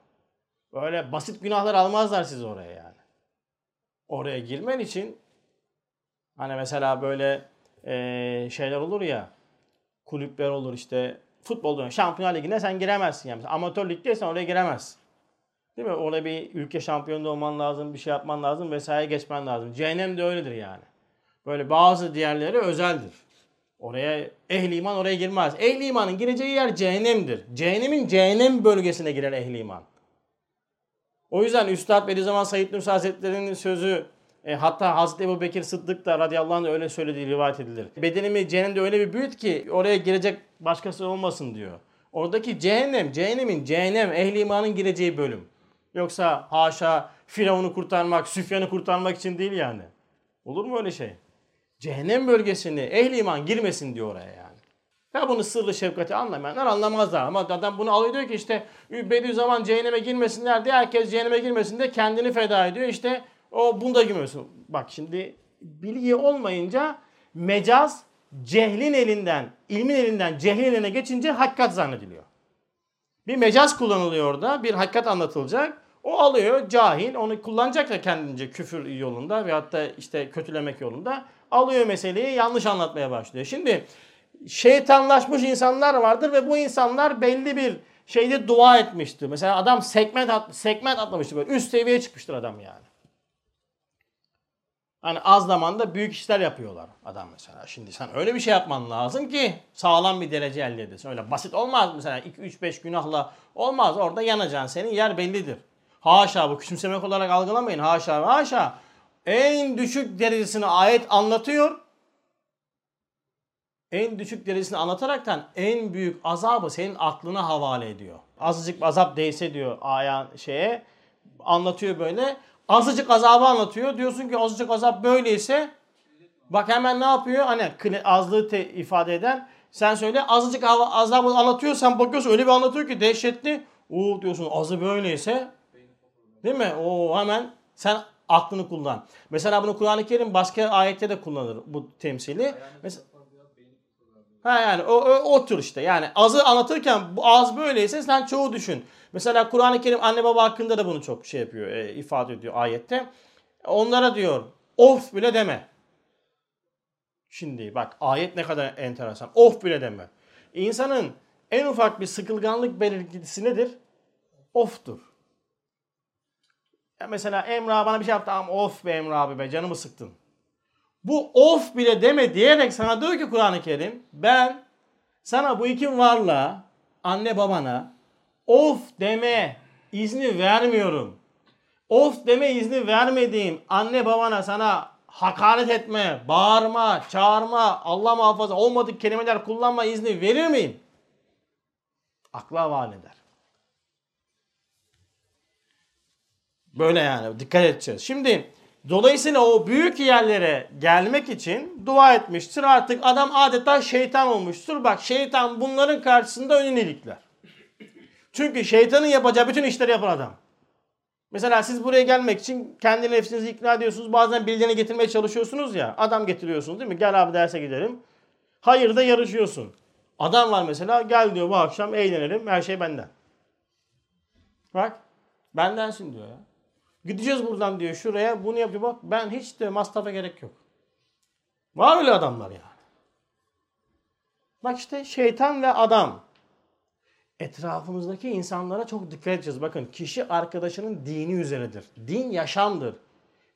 Böyle basit günahlar almazlar sizi oraya yani. Oraya girmen için hani mesela böyle e, şeyler olur ya kulüpler olur işte futbolda şampiyonlar ligine sen giremezsin yani. Amatör ligdeysen oraya giremezsin. Değil mi? Orada bir ülke şampiyonu olman lazım, bir şey yapman lazım vesaire geçmen lazım. Cehennem de öyledir yani. Böyle bazı diğerleri özeldir. Oraya ehli iman oraya girmez. Ehli imanın gireceği yer cehennemdir. Cehennemin cehennem bölgesine girer ehli iman. O yüzden Üstad Bediüzzaman Said Nursi Hazretleri'nin sözü e, hatta Hazreti Ebu Bekir Sıddık da radıyallahu anh öyle söylediği rivayet edilir. Bedenimi cehennemde öyle bir büyüt ki oraya girecek başkası olmasın diyor. Oradaki cehennem, cehennemin cehennem, ehli imanın gireceği bölüm. Yoksa haşa Firavun'u kurtarmak, Süfyan'ı kurtarmak için değil yani. Olur mu öyle şey? Cehennem bölgesini ehli iman girmesin diyor oraya yani. Ya bunu sırrı şefkati anlamayanlar anlamazlar. Ama adam bunu alıyor diyor ki işte Bediüzzaman cehenneme girmesinler diye herkes cehenneme girmesin de kendini feda ediyor. İşte o bunda girmiyorsun. Bak şimdi bilgi olmayınca mecaz cehlin elinden, ilmin elinden cehlin eline geçince hakikat zannediliyor. Bir mecaz kullanılıyor orada. Bir hakikat anlatılacak. O alıyor cahil. Onu kullanacak da kendince küfür yolunda ve hatta işte kötülemek yolunda. Alıyor meseleyi yanlış anlatmaya başlıyor. Şimdi şeytanlaşmış insanlar vardır ve bu insanlar belli bir şeyde dua etmiştir. Mesela adam segment, at, segment atlamıştır böyle. Üst seviyeye çıkmıştır adam yani. Hani az zamanda büyük işler yapıyorlar adam mesela. Şimdi sen öyle bir şey yapman lazım ki sağlam bir derece elde edesin. Öyle basit olmaz mesela 2-3-5 günahla olmaz. Orada yanacaksın. Senin yer bellidir. Haşa bu küçümsemek olarak algılamayın. Haşa haşa. En düşük derecesini ayet anlatıyor. En düşük derecesini anlataraktan en büyük azabı senin aklına havale ediyor. Azıcık azap değse diyor aya şeye anlatıyor böyle. Azıcık azabı anlatıyor. Diyorsun ki azıcık azap böyleyse bak hemen ne yapıyor? Hani azlığı te- ifade eden sen söyle azıcık azabı anlatıyor sen bakıyorsun öyle bir anlatıyor ki dehşetli. Oo diyorsun azı böyleyse değil mi? O hemen sen aklını kullan. Mesela bunu Kur'an-ı Kerim başka ayette de kullanır bu temsili. Mesela Ha yani o, o, o tür işte. Yani azı anlatırken bu az böyleyse sen çoğu düşün. Mesela Kur'an-ı Kerim anne baba hakkında da bunu çok şey yapıyor, e, ifade ediyor ayette. Onlara diyor of bile deme. Şimdi bak ayet ne kadar enteresan. Of bile deme. İnsanın en ufak bir sıkılganlık belirtisi nedir? Of'tur. Ya mesela Emre bana bir şey yaptı ama of be Emre abi be canımı sıktın. Bu of bile deme diyerek sana diyor ki Kur'an-ı Kerim ben sana bu iki varla anne babana of deme izni vermiyorum. Of deme izni vermediğim anne babana sana hakaret etme, bağırma, çağırma, Allah muhafaza olmadık kelimeler kullanma izni verir miyim? Akla havale eder. Böyle yani dikkat edeceğiz. Şimdi dolayısıyla o büyük yerlere gelmek için dua etmiştir. Artık adam adeta şeytan olmuştur. Bak şeytan bunların karşısında önünü ilikler. Çünkü şeytanın yapacağı bütün işleri yapan adam. Mesela siz buraya gelmek için kendi nefsinizi ikna ediyorsunuz. Bazen birilerini getirmeye çalışıyorsunuz ya. Adam getiriyorsunuz değil mi? Gel abi derse gidelim. Hayır da yarışıyorsun. Adam var mesela gel diyor bu akşam eğlenelim her şey benden. Bak bendensin diyor ya. Gideceğiz buradan diyor şuraya bunu yapıyor bak ben hiç de masrafa gerek yok. Var öyle adamlar yani. Bak işte şeytan ve adam etrafımızdaki insanlara çok dikkat edeceğiz. Bakın kişi arkadaşının dini üzerinedir. Din yaşamdır.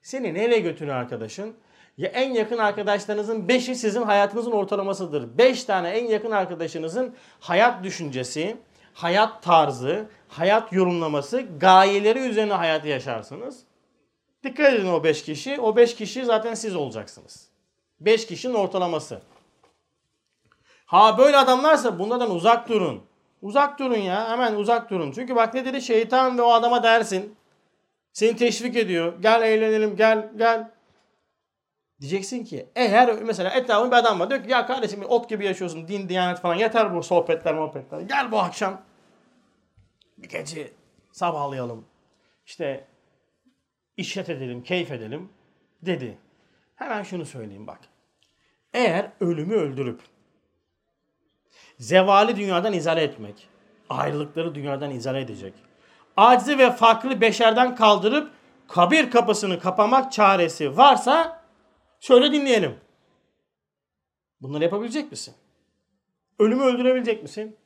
Seni nereye götürüyor arkadaşın? Ya en yakın arkadaşlarınızın 5'i sizin hayatınızın ortalamasıdır. 5 tane en yakın arkadaşınızın hayat düşüncesi, hayat tarzı, hayat yorumlaması, gayeleri üzerine hayatı yaşarsınız. Dikkat edin o 5 kişi. O 5 kişi zaten siz olacaksınız. 5 kişinin ortalaması. Ha böyle adamlarsa bunlardan uzak durun. Uzak durun ya. Hemen uzak durun. Çünkü bak ne dedi şeytan ve o adama dersin. Seni teşvik ediyor. Gel eğlenelim gel gel. Diyeceksin ki eğer mesela etrafında bir adam var. Diyor ki ya kardeşim ot gibi yaşıyorsun. Din, diyanet falan. Yeter bu sohbetler muhabbetler. Gel bu akşam bir gece sabahlayalım. İşte işlet edelim, keyif edelim dedi. Hemen şunu söyleyeyim bak. Eğer ölümü öldürüp zevali dünyadan izale etmek, ayrılıkları dünyadan izale edecek, acizi ve farklı beşerden kaldırıp kabir kapısını kapamak çaresi varsa şöyle dinleyelim. Bunları yapabilecek misin? Ölümü öldürebilecek misin?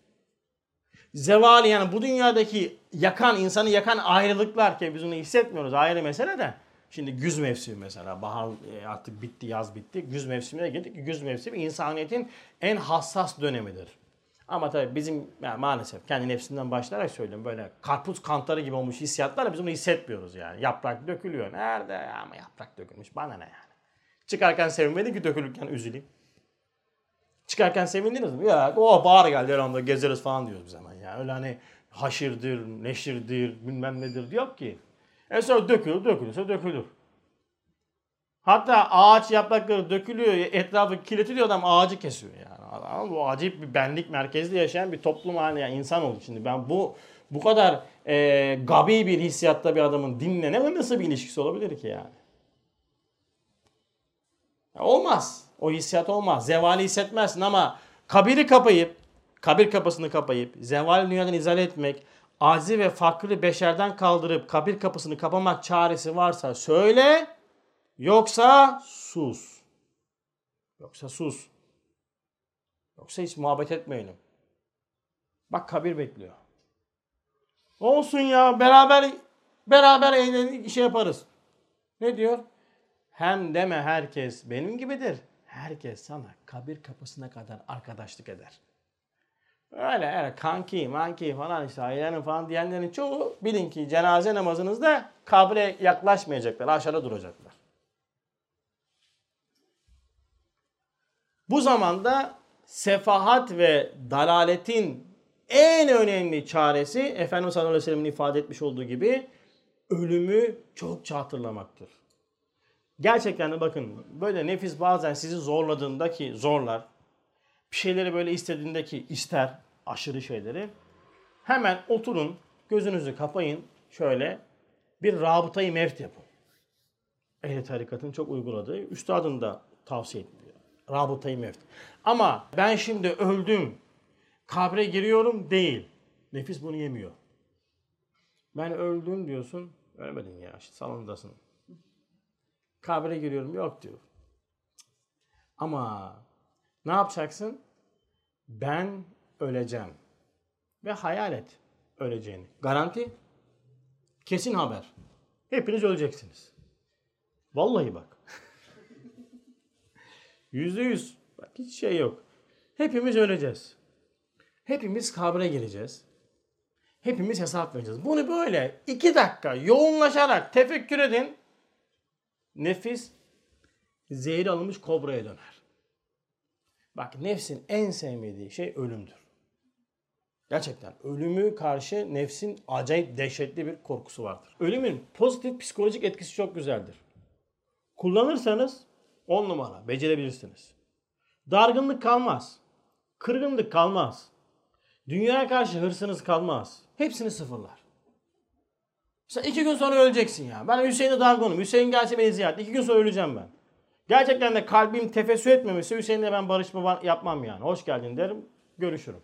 Zevali yani bu dünyadaki yakan, insanı yakan ayrılıklar ki biz onu hissetmiyoruz ayrı mesele de. Şimdi güz mevsimi mesela bahar e, artık bitti yaz bitti. Güz mevsimine geldik. Güz mevsimi insaniyetin en hassas dönemidir. Ama tabii bizim yani maalesef kendi nefsinden başlayarak söylüyorum böyle karpuz kantarı gibi olmuş hissiyatlar biz bunu hissetmiyoruz yani. Yaprak dökülüyor. Nerede ama yaprak dökülmüş bana ne yani. Çıkarken sevinmedim ki dökülürken üzüleyim. Çıkarken sevindiniz mi? Ya oh bahar geldi herhalde gezeriz falan diyoruz biz hemen. Öyle hani haşırdır, neşirdir, bilmem nedir yok ki. E sonra dökülür, dökülürse dökülür. Hatta ağaç yaprakları dökülüyor, etrafı kirletiliyor adam ağacı kesiyor yani. Adam, bu acayip bir benlik merkezli yaşayan bir toplum haline yani insan oldu. Şimdi ben bu bu kadar e, gabi bir hissiyatta bir adamın dinle ne nasıl bir ilişkisi olabilir ki yani? Ya olmaz. O hissiyat olmaz. Zevali hissetmezsin ama kabiri kapayıp, kabir kapısını kapayıp, zevali dünyadan izale etmek, acizi ve fakri beşerden kaldırıp kabir kapısını kapamak çaresi varsa söyle, yoksa sus. Yoksa sus. Yoksa hiç muhabbet etmeyelim. Bak kabir bekliyor. Olsun ya beraber beraber eğlenip şey yaparız. Ne diyor? Hem deme herkes benim gibidir. Herkes sana kabir kapısına kadar arkadaşlık eder. Öyle öyle kanki manki falan işte ailenin falan diyenlerin çoğu bilin ki cenaze namazınızda kabre yaklaşmayacaklar. Aşağıda duracaklar. Bu zamanda sefahat ve dalaletin en önemli çaresi Efendimiz sallallahu aleyhi ve sellem'in ifade etmiş olduğu gibi ölümü çokça hatırlamaktır. Gerçekten de bakın böyle nefis bazen sizi zorladığında ki zorlar. Bir şeyleri böyle istediğinde ki ister aşırı şeyleri. Hemen oturun gözünüzü kapayın şöyle bir rabıtayı mevt yapın. Ehli tarikatın çok uyguladığı, üstadın da tavsiye ettiği rabıtayı mevt. Ama ben şimdi öldüm, kabre giriyorum değil. Nefis bunu yemiyor. Ben öldüm diyorsun, ölmedin ya, işte salondasın. Kabre giriyorum, yok diyor. Ama ne yapacaksın? Ben öleceğim. Ve hayal et öleceğini. Garanti, kesin haber. Hepiniz öleceksiniz. Vallahi bak. Yüzde yüz. Bak hiç şey yok. Hepimiz öleceğiz. Hepimiz kabre gireceğiz. Hepimiz hesap vereceğiz. Bunu böyle iki dakika yoğunlaşarak tefekkür edin. Nefis zehir alınmış kobraya döner. Bak nefsin en sevmediği şey ölümdür. Gerçekten ölümü karşı nefsin acayip dehşetli bir korkusu vardır. Ölümün pozitif psikolojik etkisi çok güzeldir. Kullanırsanız 10 numara becerebilirsiniz. Dargınlık kalmaz. Kırgınlık kalmaz. Dünyaya karşı hırsınız kalmaz. Hepsini sıfırlar. Mesela iki gün sonra öleceksin ya. Ben Hüseyin'e dargınım. Hüseyin gelse beni ziyaret. İki gün sonra öleceğim ben. Gerçekten de kalbim tefessü etmemişse Hüseyin'le ben barışma yapmam yani. Hoş geldin derim. Görüşürüm.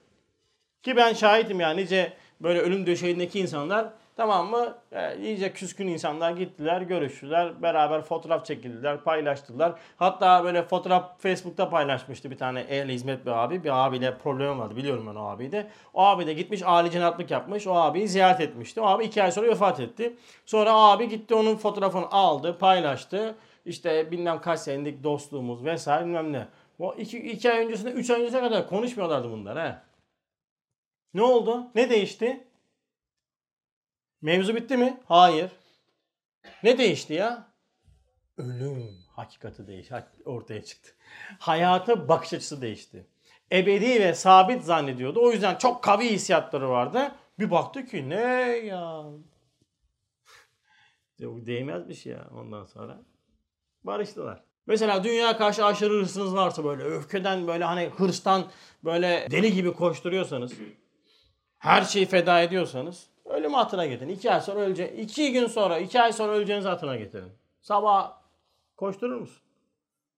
Ki ben şahitim yani nice böyle ölüm döşeğindeki insanlar Tamam mı? E, iyice küskün insanlar gittiler, görüştüler, beraber fotoğraf çekildiler, paylaştılar. Hatta böyle fotoğraf Facebook'ta paylaşmıştı bir tane el hizmet bir abi. Bir abiyle problem vardı biliyorum ben o abiyi de. O abi de gitmiş âli cenaplık yapmış. O abiyi ziyaret etmişti. O abi iki ay sonra vefat etti. Sonra abi gitti onun fotoğrafını aldı, paylaştı. İşte bilmem kaç senelik dostluğumuz vesaire bilmem ne. O iki, iki ay öncesinde, üç ay öncesine kadar konuşmuyorlardı bunlar he. Ne oldu? Ne değişti? Mevzu bitti mi? Hayır. Ne değişti ya? Ölüm hakikati değişti. Ortaya çıktı. Hayata bakış açısı değişti. Ebedi ve sabit zannediyordu. O yüzden çok kavi hissiyatları vardı. Bir baktı ki ne ya? Değmez bir şey ya ondan sonra. Barıştılar. Mesela dünya karşı aşırı hırsınız varsa böyle öfkeden böyle hani hırstan böyle deli gibi koşturuyorsanız her şeyi feda ediyorsanız ölüm hatına getirin. İki ay sonra ölece iki gün sonra, iki ay sonra öleceğiniz hatına getirin. Sabah koşturur musun?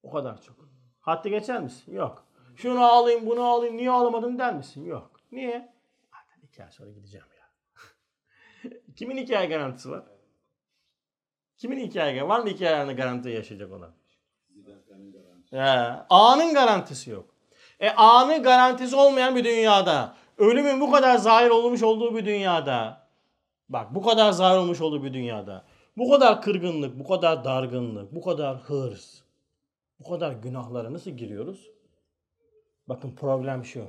O kadar çok. Hattı geçer misin? Yok. Şunu alayım, bunu alayım, niye alamadım der misin? Yok. Niye? Zaten iki ay sonra gideceğim ya. Kimin iki ay garantisi var? Kimin garantisi? Var mı ayını garanti yaşayacak olan? Ya, anın garantisi yok. E anın garantisi olmayan bir dünyada, ölümün bu kadar zahir olmuş olduğu bir dünyada, bak bu kadar zahir olmuş olduğu bir dünyada, bu kadar kırgınlık, bu kadar dargınlık, bu kadar hırs, bu kadar günahlara nasıl giriyoruz? Bakın problem şu.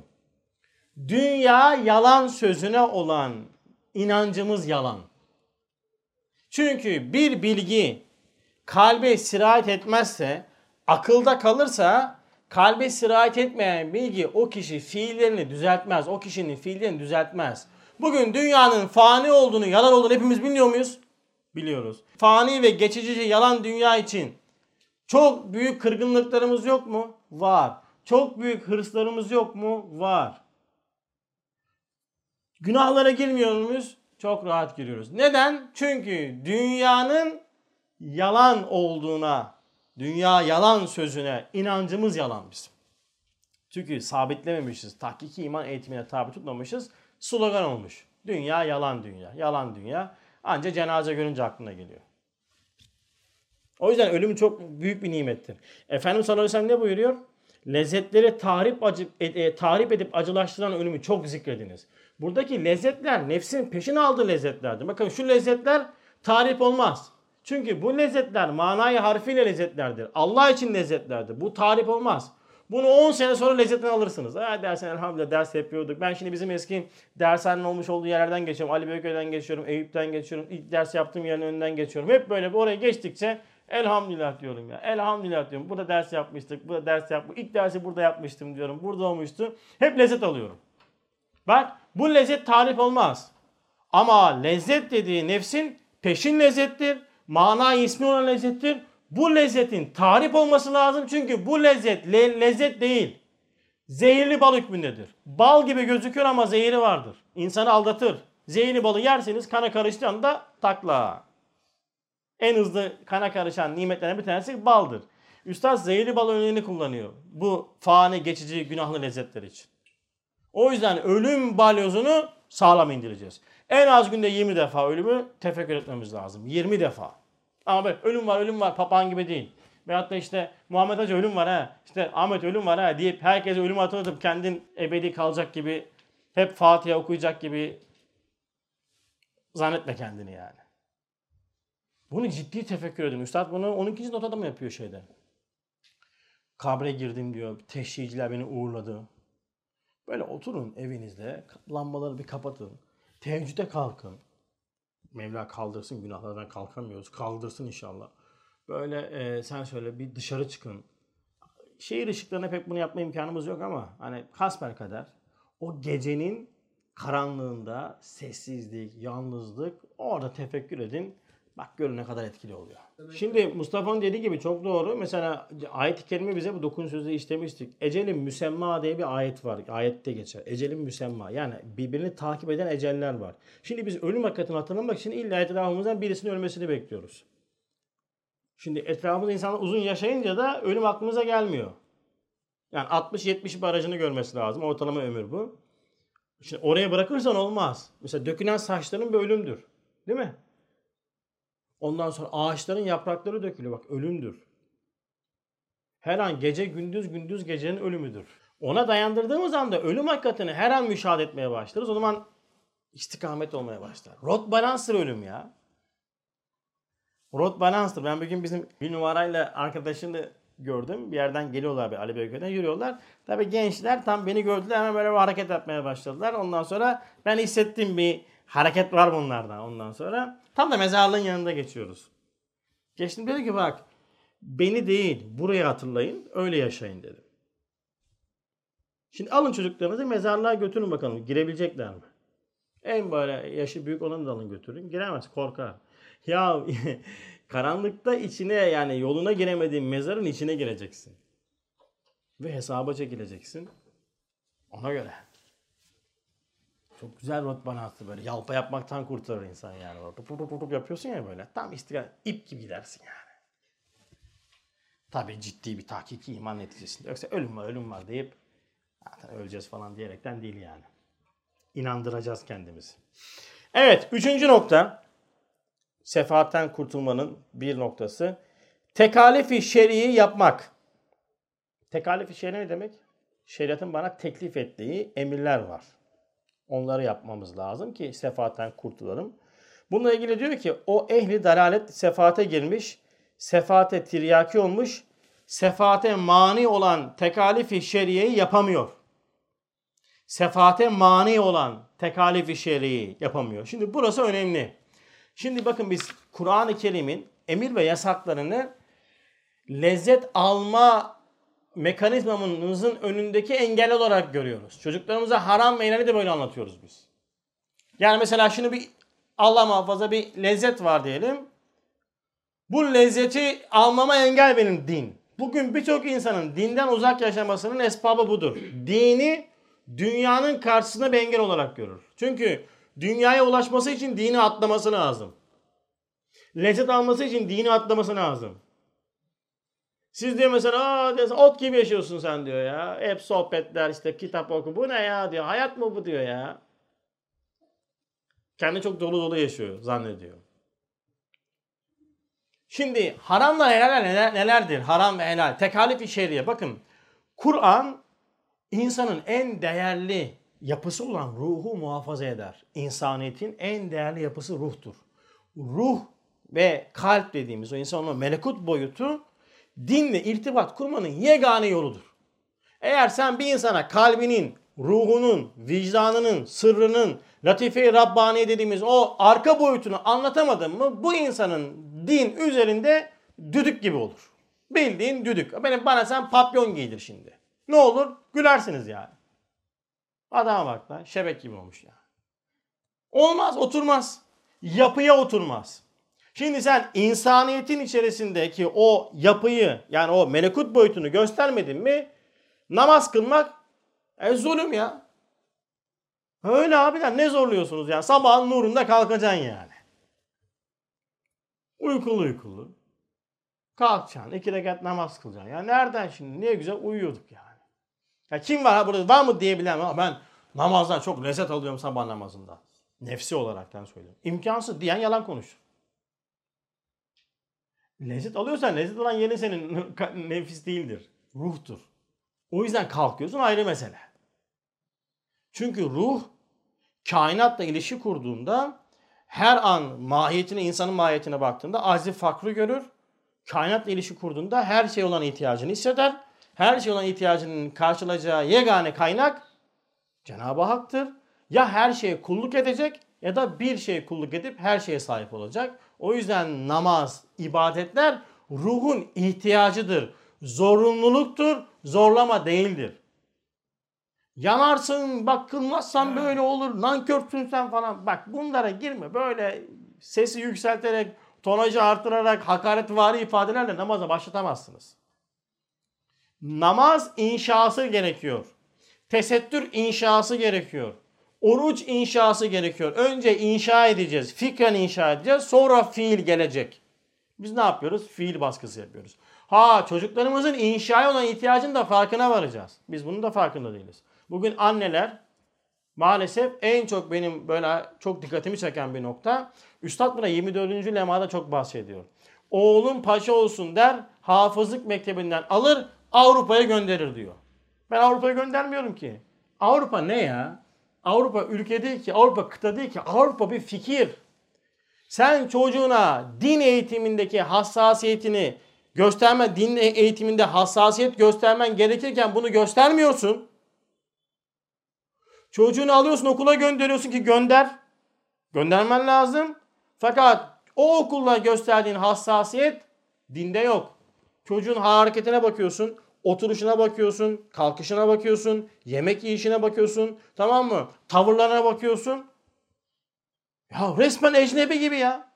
Dünya yalan sözüne olan inancımız yalan. Çünkü bir bilgi kalbe sirayet etmezse, akılda kalırsa kalbe sirayet etmeyen bilgi o kişi fiillerini düzeltmez. O kişinin fiillerini düzeltmez. Bugün dünyanın fani olduğunu, yalan olduğunu hepimiz biliyor muyuz? Biliyoruz. Fani ve geçici yalan dünya için çok büyük kırgınlıklarımız yok mu? Var. Çok büyük hırslarımız yok mu? Var. Günahlara girmiyor muyuz? Çok rahat giriyoruz. Neden? Çünkü dünyanın yalan olduğuna, dünya yalan sözüne inancımız yalan bizim. Çünkü sabitlememişiz. Tahkiki iman eğitimine tabi tutmamışız. Slogan olmuş. Dünya yalan dünya. Yalan dünya. Ancak cenaze görünce aklına geliyor. O yüzden ölüm çok büyük bir nimettir. Efendimiz sallallahu aleyhi ve sellem ne buyuruyor? Lezzetleri tahrip, acı, e, e, tahrip edip acılaştıran ölümü çok zikrediniz. Buradaki lezzetler nefsin peşin aldığı lezzetlerdir. Bakın şu lezzetler tarif olmaz. Çünkü bu lezzetler manayı harfiyle lezzetlerdir. Allah için lezzetlerdir. Bu tarif olmaz. Bunu 10 sene sonra lezzetini alırsınız. Ha dersen elhamdülillah ders yapıyorduk. Ben şimdi bizim eski dershanenin olmuş olduğu yerlerden geçiyorum. Ali Beyköy'den geçiyorum. Eyüp'ten geçiyorum. İlk ders yaptığım yerin önünden geçiyorum. Hep böyle oraya geçtikçe elhamdülillah diyorum ya. Elhamdülillah diyorum. Burada ders yapmıştık. Burada ders yapmıştık. İlk dersi burada yapmıştım diyorum. Burada olmuştu. Hep lezzet alıyorum. Bak bu lezzet tarif olmaz. Ama lezzet dediği nefsin peşin lezzettir. Mana ismi olan lezzettir. Bu lezzetin tarif olması lazım çünkü bu lezzet le- lezzet değil. Zehirli bal hükmündedir. Bal gibi gözüküyor ama zehri vardır. İnsanı aldatır. Zehirli balı yerseniz kana karıştığı anda takla. En hızlı kana karışan nimetlerden bir tanesi baldır. Üstad zehirli bal örneğini kullanıyor. Bu fani geçici günahlı lezzetler için. O yüzden ölüm balyozunu sağlam indireceğiz. En az günde 20 defa ölümü tefekkür etmemiz lazım. 20 defa. Ama böyle ölüm var ölüm var papağan gibi değil. Veyahut da işte Muhammed Hoca ölüm var ha. İşte Ahmet ölüm var ha deyip herkese ölüm hatırlatıp kendin ebedi kalacak gibi hep Fatiha okuyacak gibi zannetme kendini yani. Bunu ciddi tefekkür edin. Üstad bunu 12. notada mı yapıyor şeyde? Kabre girdim diyor. Teşhiciler beni uğurladı. Böyle oturun evinizde. Lambaları bir kapatın. Teheccüde kalkın. Mevla kaldırsın günahlardan kalkamıyoruz. Kaldırsın inşallah. Böyle e, sen söyle bir dışarı çıkın. Şehir ışıklarına pek bunu yapma imkanımız yok ama hani hasbel kadar o gecenin karanlığında sessizlik, yalnızlık orada tefekkür edin. Bak görün ne kadar etkili oluyor. Şimdi Mustafa'nın dediği gibi çok doğru. Mesela ayet-i kerime bize bu dokun sözü işlemiştik. Ecelin müsemma diye bir ayet var. Ayette geçer. Ecelin müsemma. Yani birbirini takip eden eceller var. Şimdi biz ölüm hakikatini hatırlamak için illa etrafımızdan birisinin ölmesini bekliyoruz. Şimdi etrafımızda insanlar uzun yaşayınca da ölüm aklımıza gelmiyor. Yani 60-70 barajını görmesi lazım. Ortalama ömür bu. Şimdi oraya bırakırsan olmaz. Mesela dökülen saçların bir ölümdür. Değil mi? Ondan sonra ağaçların yaprakları dökülüyor. Bak ölümdür. Her an gece gündüz gündüz gecenin ölümüdür. Ona dayandırdığımız anda ölüm hakikatini her an müşahede etmeye başlarız. O zaman istikamet olmaya başlar. Rot balanstır ölüm ya. Rot balanstır. Ben bugün bizim bir numarayla arkadaşını gördüm. Bir yerden geliyorlar bir Ali Beyköy'den yürüyorlar. Tabi gençler tam beni gördüler hemen böyle bir hareket yapmaya başladılar. Ondan sonra ben hissettim bir hareket var bunlardan ondan sonra. Tam da mezarlığın yanında geçiyoruz. Geçtim dedi ki bak beni değil burayı hatırlayın öyle yaşayın dedim. Şimdi alın çocuklarınızı mezarlığa götürün bakalım girebilecekler mi? En böyle yaşı büyük olanı da alın götürün. Giremez korkar. Ya Karanlıkta içine yani yoluna giremediğin mezarın içine gireceksin. Ve hesaba çekileceksin. Ona göre. Çok güzel rot bana attı böyle. Yalpa yapmaktan kurtarır insan yani. Tup tup tup yapıyorsun ya böyle. Tam istikrar. ip gibi gidersin yani. Tabii ciddi bir tahkiki iman neticesinde. Yoksa ölüm var ölüm var deyip zaten öleceğiz falan diyerekten değil yani. İnandıracağız kendimizi. Evet üçüncü nokta. Sefaatten kurtulmanın bir noktası. Tekalifi şer'i yapmak. Tekalifi şer'i ne demek? Şeriatın bana teklif ettiği emirler var. Onları yapmamız lazım ki sefaatten kurtulalım. Bununla ilgili diyor ki o ehli dalalet sefaate girmiş, sefaate tiryaki olmuş, sefaate mani olan tekalifi şeriyeyi yapamıyor. Sefaate mani olan tekalifi şeriyi yapamıyor. Şimdi burası önemli. Şimdi bakın biz Kur'an-ı Kerim'in emir ve yasaklarını lezzet alma mekanizmamızın önündeki engel olarak görüyoruz. Çocuklarımıza haram helali de böyle anlatıyoruz biz. Yani mesela şunu bir Allah muhafaza bir lezzet var diyelim. Bu lezzeti almama engel benim din. Bugün birçok insanın dinden uzak yaşamasının esbabı budur. Dini dünyanın karşısında bir engel olarak görür. Çünkü dünyaya ulaşması için dini atlaması lazım. Lezzet alması için dini atlaması lazım. Siz diyor mesela Aa, diyor, ot gibi yaşıyorsun sen diyor ya. Hep sohbetler işte kitap oku. Bu ne ya diyor. Hayat mı bu diyor ya. Kendi çok dolu dolu yaşıyor zannediyor. Şimdi haramla helal neler, nelerdir? Haram ve helal. Tekalif-i. Bakın Kur'an insanın en değerli yapısı olan ruhu muhafaza eder. İnsaniyetin en değerli yapısı ruhtur. Ruh ve kalp dediğimiz o insanın melekut boyutu dinle irtibat kurmanın yegane yoludur. Eğer sen bir insana kalbinin, ruhunun, vicdanının, sırrının, latife-i Rabbani dediğimiz o arka boyutunu anlatamadın mı bu insanın din üzerinde düdük gibi olur. Bildiğin düdük. Benim bana sen papyon giydir şimdi. Ne olur? Gülersiniz yani. Adama bak lan şebek gibi olmuş ya. Olmaz oturmaz. Yapıya oturmaz. Şimdi sen insaniyetin içerisindeki o yapıyı yani o melekut boyutunu göstermedin mi namaz kılmak e, zulüm ya. Öyle abiler ne zorluyorsunuz ya sabahın nurunda kalkacaksın yani. Uykulu uykulu. Kalkacaksın iki rekat namaz kılacaksın. Ya nereden şimdi niye güzel uyuyorduk yani. Ya kim var ha burada var mı diyebilen ama ben namazdan çok lezzet alıyorum sabah namazında. Nefsi olaraktan söylüyorum. İmkansız diyen yalan konuşur. Lezzet alıyorsan lezzet alan yerin senin nefis değildir. Ruhtur. O yüzden kalkıyorsun ayrı mesele. Çünkü ruh kainatla ilişki kurduğunda her an mahiyetine, insanın mahiyetine baktığında azif farklı görür. Kainatla ilişki kurduğunda her şey olan ihtiyacını hisseder. Her şey olan ihtiyacının karşılayacağı yegane kaynak Cenab-ı Hak'tır. Ya her şeye kulluk edecek ya da bir şeye kulluk edip her şeye sahip olacak. O yüzden namaz, ibadetler ruhun ihtiyacıdır. Zorunluluktur, zorlama değildir. Yanarsın, bak kılmazsan böyle olur, nankörsün sen falan. Bak bunlara girme. Böyle sesi yükselterek, tonajı artırarak, hakaretvari ifadelerle namaza başlatamazsınız. Namaz inşası gerekiyor. Tesettür inşası gerekiyor. Oruç inşası gerekiyor. Önce inşa edeceğiz. Fikren inşa edeceğiz. Sonra fiil gelecek. Biz ne yapıyoruz? Fiil baskısı yapıyoruz. Ha çocuklarımızın inşaya olan ihtiyacının da farkına varacağız. Biz bunun da farkında değiliz. Bugün anneler maalesef en çok benim böyle çok dikkatimi çeken bir nokta. Üstad buna 24. lemada çok bahsediyor. Oğlum paşa olsun der, hafızlık mektebinden alır, Avrupa'ya gönderir diyor. Ben Avrupa'ya göndermiyorum ki. Avrupa ne ya? Avrupa ülke değil ki, Avrupa kıta değil ki. Avrupa bir fikir. Sen çocuğuna din eğitimindeki hassasiyetini gösterme, din eğitiminde hassasiyet göstermen gerekirken bunu göstermiyorsun. Çocuğunu alıyorsun okula gönderiyorsun ki gönder. Göndermen lazım. Fakat o okulda gösterdiğin hassasiyet dinde yok. Çocuğun hareketine bakıyorsun. Oturuşuna bakıyorsun, kalkışına bakıyorsun, yemek yiyişine bakıyorsun, tamam mı? Tavırlarına bakıyorsun. Ya resmen ecnebi gibi ya.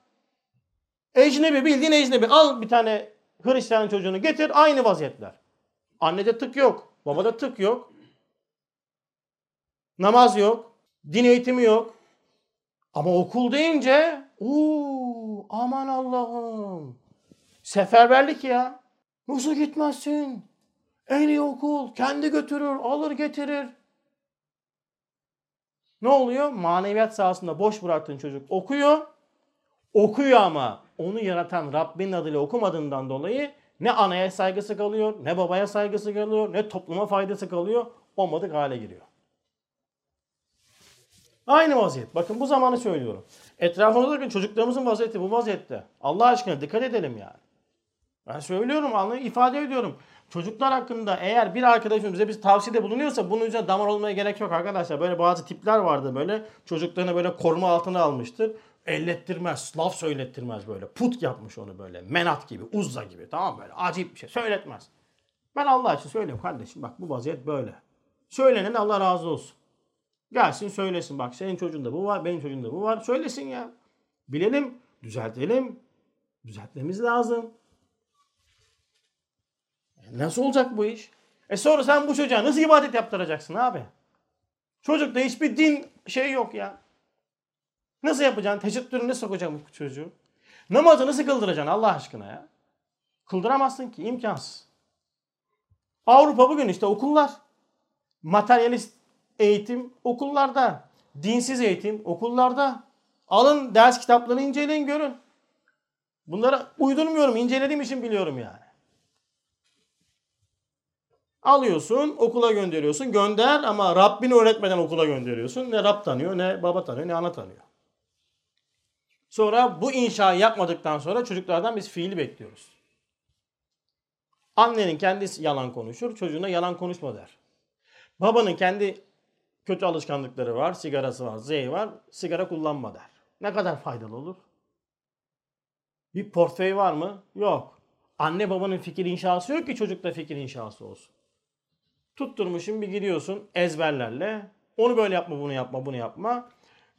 Ecnebi bildiğin ecnebi. Al bir tane Hristiyan çocuğunu getir aynı vaziyetler. Annede tık yok. Babada tık yok. Namaz yok. Din eğitimi yok. Ama okul deyince uuu aman Allah'ım. Seferberlik ya. Nasıl gitmezsin? En iyi okul. Kendi götürür, alır getirir. Ne oluyor? Maneviyat sahasında boş bıraktığın çocuk okuyor. Okuyor ama onu yaratan Rabbin adıyla okumadığından dolayı ne anaya saygısı kalıyor, ne babaya saygısı kalıyor, ne topluma faydası kalıyor. Olmadık hale giriyor. Aynı vaziyet. Bakın bu zamanı söylüyorum. Etrafımızda bakın çocuklarımızın vaziyeti bu vaziyette. Allah aşkına dikkat edelim yani. Ben söylüyorum, anlayı ifade ediyorum. Çocuklar hakkında eğer bir arkadaşım bize bir tavsiyede bulunuyorsa bunun üzerine damar olmaya gerek yok arkadaşlar. Böyle bazı tipler vardı böyle. Çocuklarını böyle koruma altına almıştır. Ellettirmez, laf söylettirmez böyle. Put yapmış onu böyle. Menat gibi, uzza gibi tamam böyle. Acayip bir şey. Söyletmez. Ben Allah için söylüyorum kardeşim bak bu vaziyet böyle. Söylenen Allah razı olsun. Gelsin söylesin bak senin çocuğunda bu var, benim çocuğumda bu var. Söylesin ya. Bilelim, düzeltelim. Düzeltmemiz lazım. Nasıl olacak bu iş? E sonra sen bu çocuğa nasıl ibadet yaptıracaksın abi? Çocukta hiçbir din şey yok ya. Nasıl yapacaksın? Teşekkürünü nasıl sokacaksın bu çocuğu? Namazı nasıl kıldıracaksın Allah aşkına ya? Kıldıramazsın ki imkansız. Avrupa bugün işte okullar. Materyalist eğitim okullarda. Dinsiz eğitim okullarda. Alın ders kitaplarını inceleyin görün. Bunları uydurmuyorum. incelediğim için biliyorum yani. Alıyorsun, okula gönderiyorsun. Gönder ama Rabbini öğretmeden okula gönderiyorsun. Ne Rab tanıyor, ne baba tanıyor, ne ana tanıyor. Sonra bu inşayı yapmadıktan sonra çocuklardan biz fiili bekliyoruz. Annenin kendisi yalan konuşur, çocuğuna yalan konuşma der. Babanın kendi kötü alışkanlıkları var, sigarası var, zeyi var, sigara kullanma der. Ne kadar faydalı olur? Bir portföy var mı? Yok. Anne babanın fikir inşası yok ki çocukta fikir inşası olsun. Tutturmuşum bir gidiyorsun ezberlerle. Onu böyle yapma, bunu yapma, bunu yapma.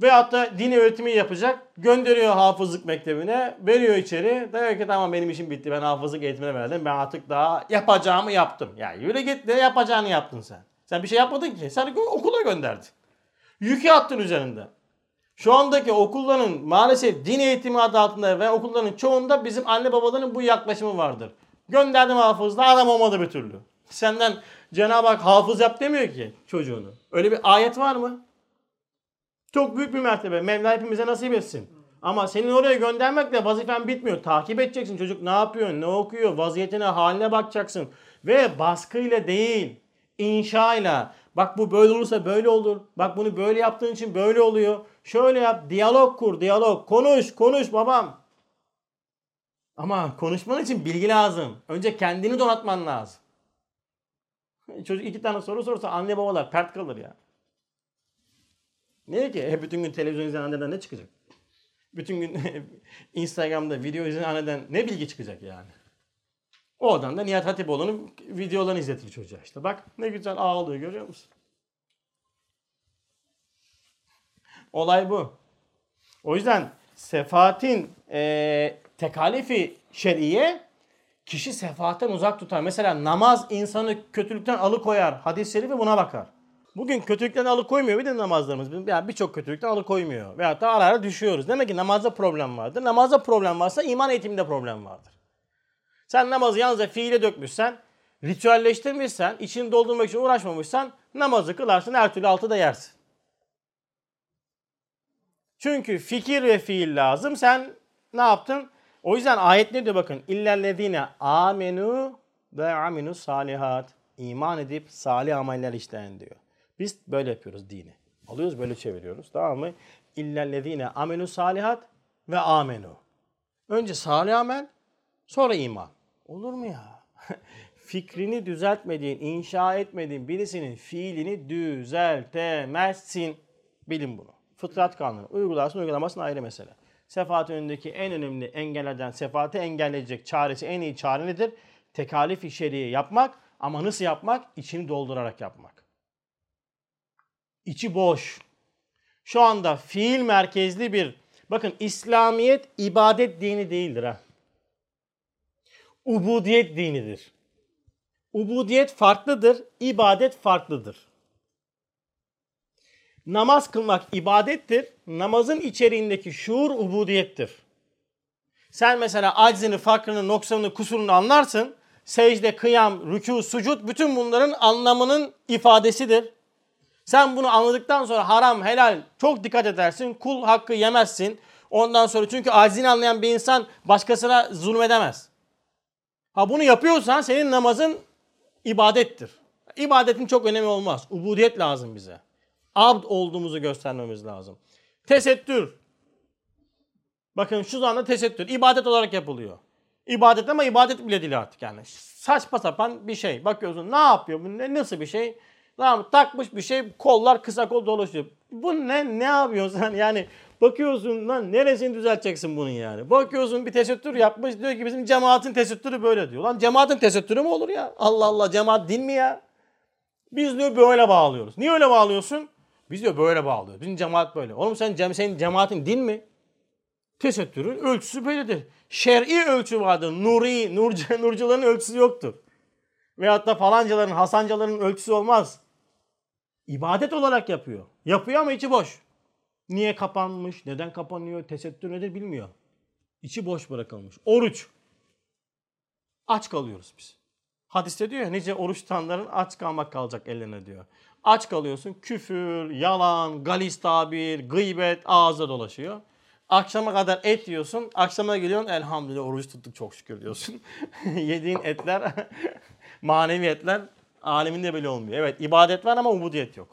Veyahut da din öğretimi yapacak. Gönderiyor hafızlık mektebine. Veriyor içeri. Diyor ki tamam benim işim bitti. Ben hafızlık eğitimine verdim. Ben artık daha yapacağımı yaptım. Yani yürü git ne yapacağını yaptın sen. Sen bir şey yapmadın ki. Sen okula gönderdin. Yükü attın üzerinde. Şu andaki okulların maalesef din eğitimi adı altında ve okulların çoğunda bizim anne babaların bu yaklaşımı vardır. Gönderdim hafızda adam olmadı bir türlü. Senden Cenab-ı Hak hafız yap demiyor ki çocuğunu. Öyle bir ayet var mı? Çok büyük bir mertebe. Mevla hepimize nasip etsin. Ama senin oraya göndermekle vazifen bitmiyor. Takip edeceksin. Çocuk ne yapıyor, ne okuyor, vaziyetine, haline bakacaksın. Ve baskıyla değil, inşayla. Bak bu böyle olursa böyle olur. Bak bunu böyle yaptığın için böyle oluyor. Şöyle yap, diyalog kur, diyalog. Konuş, konuş babam. Ama konuşman için bilgi lazım. Önce kendini donatman lazım. Çocuk iki tane soru sorsa anne babalar pert kalır ya. Ne ki? Hep bütün gün televizyon izleyen anneden ne çıkacak? Bütün gün Instagram'da video izleyen anneden ne bilgi çıkacak yani? Oradan da Nihat Hatipoğlu'nun videolarını izletir çocuğa işte. Bak ne güzel ağlıyor görüyor musun? Olay bu. O yüzden sefatin e, tekalifi şer'iye kişi sefahatten uzak tutar. Mesela namaz insanı kötülükten alıkoyar. Hadis-i şerifi buna bakar. Bugün kötülükten alıkoymuyor bir de namazlarımız. Yani birçok kötülükten alıkoymuyor. Veyahut da ara ara düşüyoruz. Demek ki namazda problem vardır. Namazda problem varsa iman eğitiminde problem vardır. Sen namazı yalnızca fiile dökmüşsen, ritüelleştirmişsen, içini doldurmak için uğraşmamışsan namazı kılarsın her türlü altı da yersin. Çünkü fikir ve fiil lazım. Sen ne yaptın? O yüzden ayet ne diyor bakın. İllellezine amenu ve aminu salihat. İman edip salih ameller işleyen diyor. Biz böyle yapıyoruz dini. Alıyoruz böyle çeviriyoruz tamam mı? İllellezine amenu salihat ve amenu. Önce salih amel sonra iman. Olur mu ya? Fikrini düzeltmediğin, inşa etmediğin birisinin fiilini düzeltemezsin. Bilin bunu. Fıtrat kanunu. Uygularsın uygulamasın ayrı mesele. Sefahat önündeki en önemli engellerden sefaati engelleyecek çaresi en iyi çare nedir? Tekalif içeriği yapmak ama nasıl yapmak? İçini doldurarak yapmak. İçi boş. Şu anda fiil merkezli bir Bakın İslamiyet ibadet dini değildir ha. Ubudiyet dinidir. Ubudiyet farklıdır, ibadet farklıdır. Namaz kılmak ibadettir. Namazın içeriğindeki şuur ubudiyettir. Sen mesela aczini, fakrını, noksanını, kusurunu anlarsın. Secde, kıyam, rükû, sucud bütün bunların anlamının ifadesidir. Sen bunu anladıktan sonra haram, helal çok dikkat edersin. Kul hakkı yemezsin. Ondan sonra çünkü aczini anlayan bir insan başkasına zulmedemez. Ha bunu yapıyorsan senin namazın ibadettir. İbadetin çok önemi olmaz. Ubudiyet lazım bize. Abd olduğumuzu göstermemiz lazım. Tesettür. Bakın şu anda tesettür ibadet olarak yapılıyor. İbadet ama ibadet bile değil artık yani. Saçma sapan bir şey. Bakıyorsun ne yapıyor bu ne, nasıl bir şey? Tamam takmış bir şey kollar kısa kol dolaşıyor. Bu ne ne yapıyorsun sen yani bakıyorsun lan neresini düzelteceksin bunun yani. Bakıyorsun bir tesettür yapmış diyor ki bizim cemaatin tesettürü böyle diyor. Lan cemaatin tesettürü mü olur ya? Allah Allah cemaat din mi ya? Biz diyor böyle bağlıyoruz. Niye öyle bağlıyorsun? Biz diyor böyle bağlıyoruz. Bizim cemaat böyle. Oğlum sen cem senin cemaatin din mi? Tesettürün ölçüsü böyledir. Şer'i ölçü vardır. Nuri, nurcu, nurcuların ölçüsü yoktur. Veyahut da falancaların, hasancaların ölçüsü olmaz. İbadet olarak yapıyor. Yapıyor ama içi boş. Niye kapanmış, neden kapanıyor, tesettür nedir bilmiyor. İçi boş bırakılmış. Oruç. Aç kalıyoruz biz. Hadiste diyor ya nice oruç tutanların aç kalmak kalacak ellerine diyor. Aç kalıyorsun küfür, yalan, galis tabir, gıybet ağızda dolaşıyor. Akşama kadar et yiyorsun. Akşama geliyorsun elhamdülillah oruç tuttuk çok şükür diyorsun. Yediğin etler manevi etler aleminde böyle olmuyor. Evet ibadet var ama ubudiyet yok.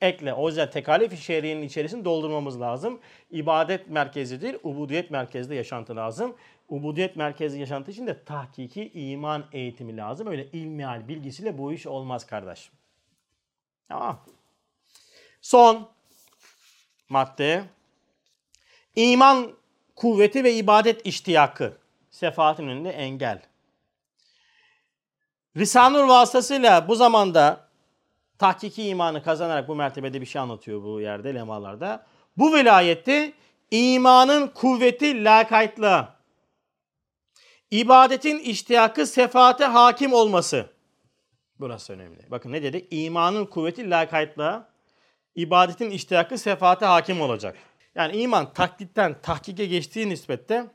Ekle. O yüzden tekalif-i şehriyenin içerisini doldurmamız lazım. İbadet merkezidir. Ubudiyet merkezde yaşantı lazım. Ubudiyet merkezi yaşantı için de tahkiki iman eğitimi lazım. Öyle ilmihal bilgisiyle bu iş olmaz kardeş. Tamam. Son madde. İman kuvveti ve ibadet iştiyakı. Sefaatin önünde engel. Risanur vasıtasıyla bu zamanda tahkiki imanı kazanarak bu mertebede bir şey anlatıyor bu yerde lemalarda. Bu vilayette imanın kuvveti lakaytlığa, ibadetin iştiyakı sefaate hakim olması. Burası önemli. Bakın ne dedi? İmanın kuvveti lakaytlığa, ibadetin iştiyakı sefaate hakim olacak. Yani iman taklitten tahkike geçtiği nispette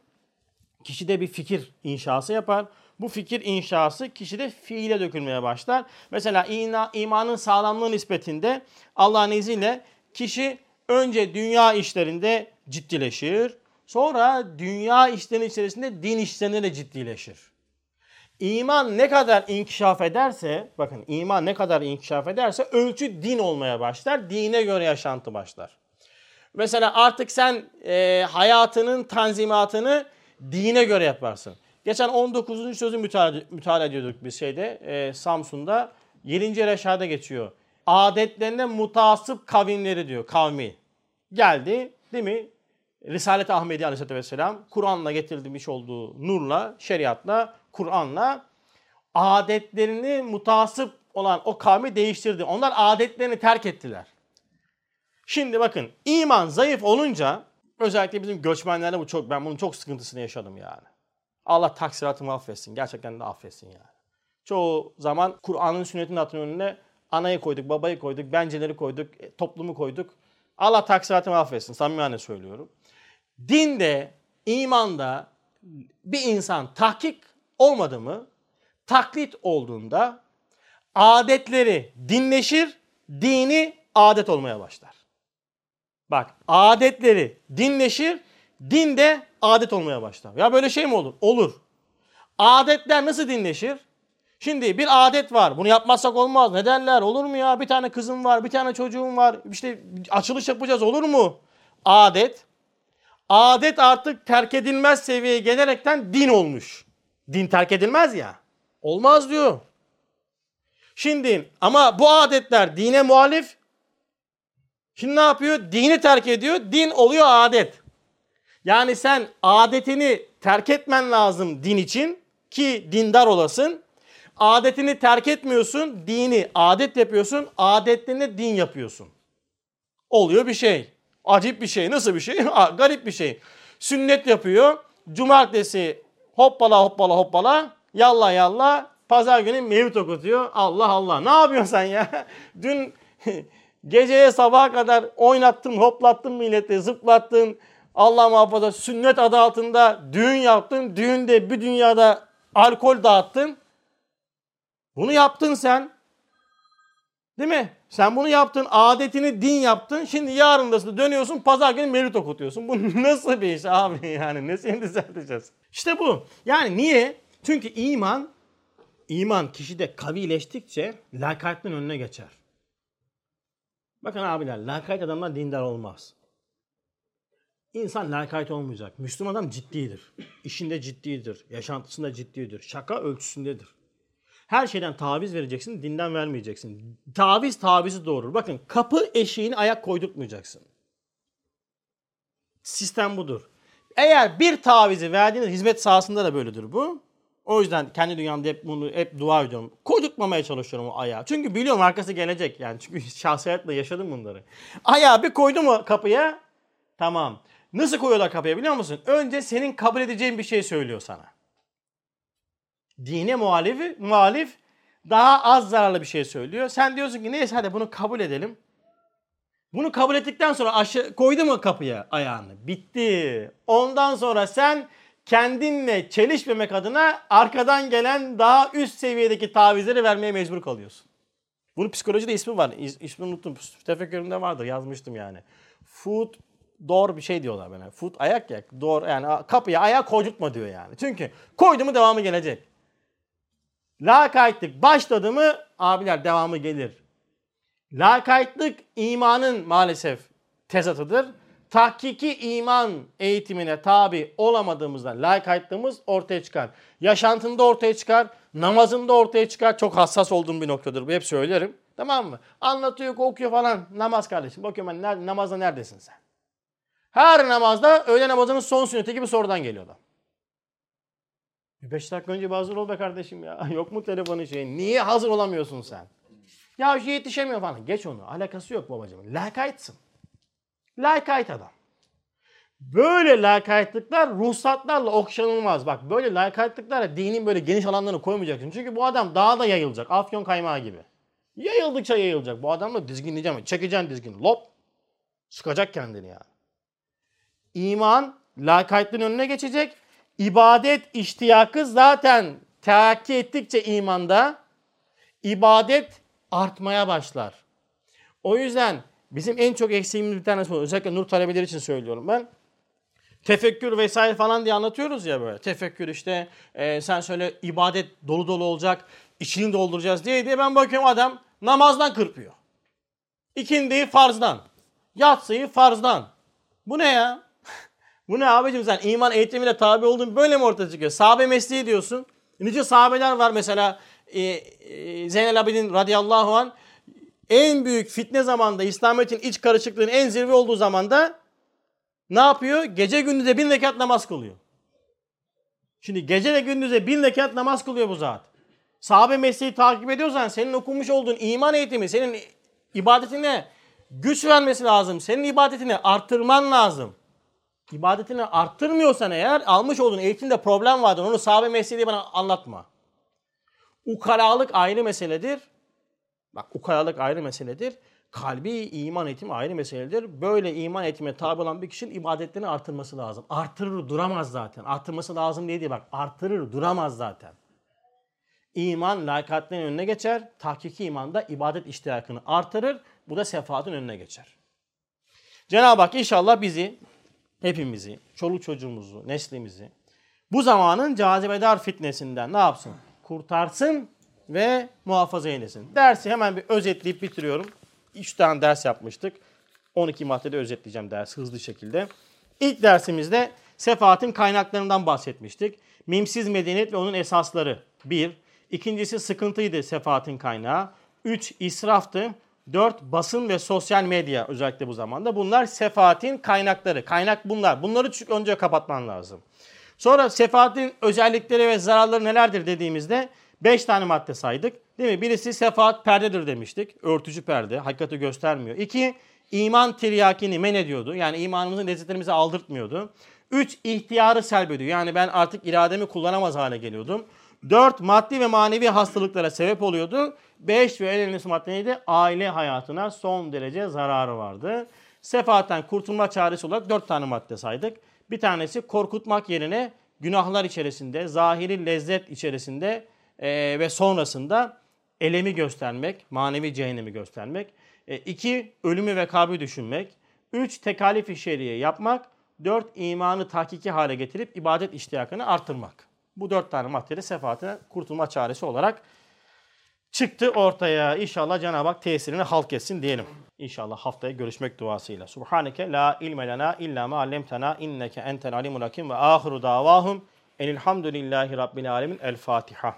kişide bir fikir inşası yapar. Bu fikir inşası kişide fiile dökülmeye başlar. Mesela imanın sağlamlığı nispetinde Allah'ın izniyle kişi önce dünya işlerinde ciddileşir. Sonra dünya işlerinin içerisinde din işlerinde de ciddileşir. İman ne kadar inkişaf ederse, bakın iman ne kadar inkişaf ederse ölçü din olmaya başlar. Dine göre yaşantı başlar. Mesela artık sen e, hayatının tanzimatını dine göre yaparsın. Geçen 19. sözü müteala, müteala ediyorduk bir şeyde e, Samsun'da. 7. reşada geçiyor. Adetlerine mutasip kavimleri diyor kavmi. Geldi değil mi? Risalet-i Ahmedi Aleyhisselatü Vesselam Kur'an'la getirilmiş olduğu nurla, şeriatla, Kur'an'la adetlerini mutasip olan o kavmi değiştirdi. Onlar adetlerini terk ettiler. Şimdi bakın iman zayıf olunca özellikle bizim göçmenlerde bu çok ben bunun çok sıkıntısını yaşadım yani. Allah taksiratımı affetsin. Gerçekten de affetsin yani. Çoğu zaman Kur'an'ın sünnetin atının önüne anayı koyduk, babayı koyduk, benceleri koyduk, e, toplumu koyduk. Allah taksiratımı affetsin. Samimane söylüyorum. Dinde, imanda bir insan tahkik olmadı mı, taklit olduğunda adetleri dinleşir, dini adet olmaya başlar. Bak adetleri dinleşir, din de adet olmaya başlar. Ya böyle şey mi olur? Olur. Adetler nasıl dinleşir? Şimdi bir adet var. Bunu yapmazsak olmaz. Ne derler? Olur mu ya? Bir tane kızım var, bir tane çocuğum var. İşte açılış yapacağız. Olur mu? Adet. Adet artık terk edilmez seviyeye gelerekten din olmuş. Din terk edilmez ya. Olmaz diyor. Şimdi ama bu adetler dine muhalif. Şimdi ne yapıyor? Dini terk ediyor. Din oluyor adet. Yani sen adetini terk etmen lazım din için ki dindar olasın. Adetini terk etmiyorsun, dini adet yapıyorsun, adetlerini din yapıyorsun. Oluyor bir şey. Acip bir şey. Nasıl bir şey? Garip bir şey. Sünnet yapıyor. Cumartesi hoppala hoppala hoppala. Yalla yalla. Pazar günü mevlüt okutuyor. Allah Allah. Ne yapıyorsun sen ya? Dün geceye sabaha kadar oynattın, hoplattın milleti, zıplattın. Allah muhafaza sünnet adı altında düğün yaptın. Düğünde bir dünyada alkol dağıttın. Bunu yaptın sen. Değil mi? Sen bunu yaptın, adetini din yaptın. Şimdi yarın da dönüyorsun, pazar günü mevlüt okutuyorsun. Bu nasıl bir iş abi yani? Nesini düzelteceğiz? İşte bu. Yani niye? Çünkü iman, iman kişide kavileştikçe lakayetin önüne geçer. Bakın abiler, lakayet adamlar dindar olmaz. İnsan lakayt olmayacak. Müslüman adam ciddidir. İşinde ciddidir. Yaşantısında ciddidir. Şaka ölçüsündedir. Her şeyden taviz vereceksin, dinden vermeyeceksin. Taviz tavizi doğurur. Bakın kapı eşiğini ayak koydurtmayacaksın. Sistem budur. Eğer bir tavizi verdiğiniz hizmet sahasında da böyledir bu. O yüzden kendi dünyamda hep bunu hep dua ediyorum. Koydurtmamaya çalışıyorum o ayağı. Çünkü biliyorum arkası gelecek yani. Çünkü şahsiyetle yaşadım bunları. Ayağı bir koydu mu kapıya tamam. Nasıl koyuyorlar kapıya biliyor musun? Önce senin kabul edeceğin bir şey söylüyor sana dine muhalif, muhalif daha az zararlı bir şey söylüyor. Sen diyorsun ki neyse hadi bunu kabul edelim. Bunu kabul ettikten sonra aşı, koydu mu kapıya ayağını? Bitti. Ondan sonra sen kendinle çelişmemek adına arkadan gelen daha üst seviyedeki tavizleri vermeye mecbur kalıyorsun. Bunun psikolojide ismi var. İs, ismini unuttum. Tefekkürümde vardır. Yazmıştım yani. Food door bir şey diyorlar bana. Foot ayak ya. Door yani kapıya ayağı koydurtma diyor yani. Çünkü koydu mu devamı gelecek. Lakaytlık başladı mı abiler devamı gelir. Lakaytlık imanın maalesef tezatıdır. Tahkiki iman eğitimine tabi olamadığımızda lakaytlığımız ortaya çıkar. Yaşantında ortaya çıkar, namazında ortaya çıkar. Çok hassas olduğum bir noktadır bu hep söylerim. Tamam mı? Anlatıyor, okuyor falan. Namaz kardeşim. Bakıyorum ben namazda neredesin sen? Her namazda öğle namazının son sünneti gibi sorudan geliyor adam. 5 dakika önce hazır ol be kardeşim ya. Yok mu telefonun şeyin? Niye hazır olamıyorsun sen? Ya şey yetişemiyor falan. Geç onu. Alakası yok babacığım. Lakaytsın. Lakayt adam. Böyle lakaytlıklar ruhsatlarla okşanılmaz. Bak böyle lakaytlıklara dinin böyle geniş alanlarını koymayacaksın. Çünkü bu adam daha da yayılacak. Afyon kaymağı gibi. Yayıldıkça yayılacak. Bu adamla dizginleyeceğim. Çekeceksin dizgini. Lop. Sıkacak kendini yani. İman lakaytlığın önüne geçecek ibadet iştiyakı zaten teakki ettikçe imanda ibadet artmaya başlar. O yüzden bizim en çok eksiğimiz bir tanesi bu. Özellikle nur talebeleri için söylüyorum ben. Tefekkür vesaire falan diye anlatıyoruz ya böyle. Tefekkür işte e, sen söyle ibadet dolu dolu olacak. içini dolduracağız diye diye ben bakıyorum adam namazdan kırpıyor. İkindiyi farzdan. Yatsıyı farzdan. Bu ne ya? Bu ne abicim sen iman eğitimine tabi oldun böyle mi ortaya çıkıyor? Sahabe mesleği diyorsun. Nice sahabeler var mesela e, e, Zeynel Abidin radıyallahu an en büyük fitne zamanda İslamiyet'in iç karışıklığının en zirve olduğu zamanda ne yapıyor? Gece gündüze bin rekat namaz kılıyor. Şimdi gece ve gündüze bin rekat namaz kılıyor bu zat. Sahabe mesleği takip ediyorsan senin okumuş olduğun iman eğitimi, senin ibadetine güç vermesi lazım. Senin ibadetini arttırman lazım ibadetini arttırmıyorsan eğer almış olduğun eğitimde problem vardır. Onu sahabe mesleği bana anlatma. Ukalalık ayrı meseledir. Bak ukalalık ayrı meseledir. Kalbi iman eğitimi ayrı meseledir. Böyle iman eğitimine tabi olan bir kişinin ibadetlerini artırması lazım. Artırır duramaz zaten. Artırması lazım diye değil bak. Artırır duramaz zaten. İman layıkatların önüne geçer. Tahkiki iman da ibadet iştiyakını artırır. Bu da sefaatın önüne geçer. Cenab-ı Hak inşallah bizi hepimizi, çoluk çocuğumuzu, neslimizi bu zamanın cazibedar fitnesinden ne yapsın? Kurtarsın ve muhafaza eylesin. Dersi hemen bir özetleyip bitiriyorum. 3 tane ders yapmıştık. 12 maddede özetleyeceğim ders hızlı şekilde. İlk dersimizde sefaatin kaynaklarından bahsetmiştik. Mimsiz medeniyet ve onun esasları. Bir. İkincisi sıkıntıydı sefaatin kaynağı. Üç israftı. 4. Basın ve sosyal medya özellikle bu zamanda. Bunlar sefaatin kaynakları. Kaynak bunlar. Bunları önce kapatman lazım. Sonra sefaatin özellikleri ve zararları nelerdir dediğimizde 5 tane madde saydık. Değil mi? Birisi sefaat perdedir demiştik. Örtücü perde. Hakikati göstermiyor. 2. iman tiryakini men ediyordu. Yani imanımızın lezzetlerimizi aldırtmıyordu. 3. ihtiyarı selbediyor. Yani ben artık irademi kullanamaz hale geliyordum. 4. Maddi ve manevi hastalıklara sebep oluyordu. 5 ve en önemlisi madde neydi? Aile hayatına son derece zararı vardı. Sefaatten kurtulma çaresi olarak 4 tane madde saydık. Bir tanesi korkutmak yerine günahlar içerisinde, zahiri lezzet içerisinde e, ve sonrasında elemi göstermek, manevi cehennemi göstermek. E, ölümü ve kabri düşünmek. Üç, tekalif-i şeriye yapmak. Dört, imanı tahkiki hale getirip ibadet iştiyakını artırmak. Bu dört tane maddede sefaatine kurtulma çaresi olarak çıktı ortaya. İnşallah Cenab-ı Hak tesirini halk etsin diyelim. İnşallah haftaya görüşmek duasıyla. Subhaneke la ilme lena illa ma allemtena inneke entel alimul hakim ve ahiru davahum enilhamdülillahi rabbil alemin. El Fatiha.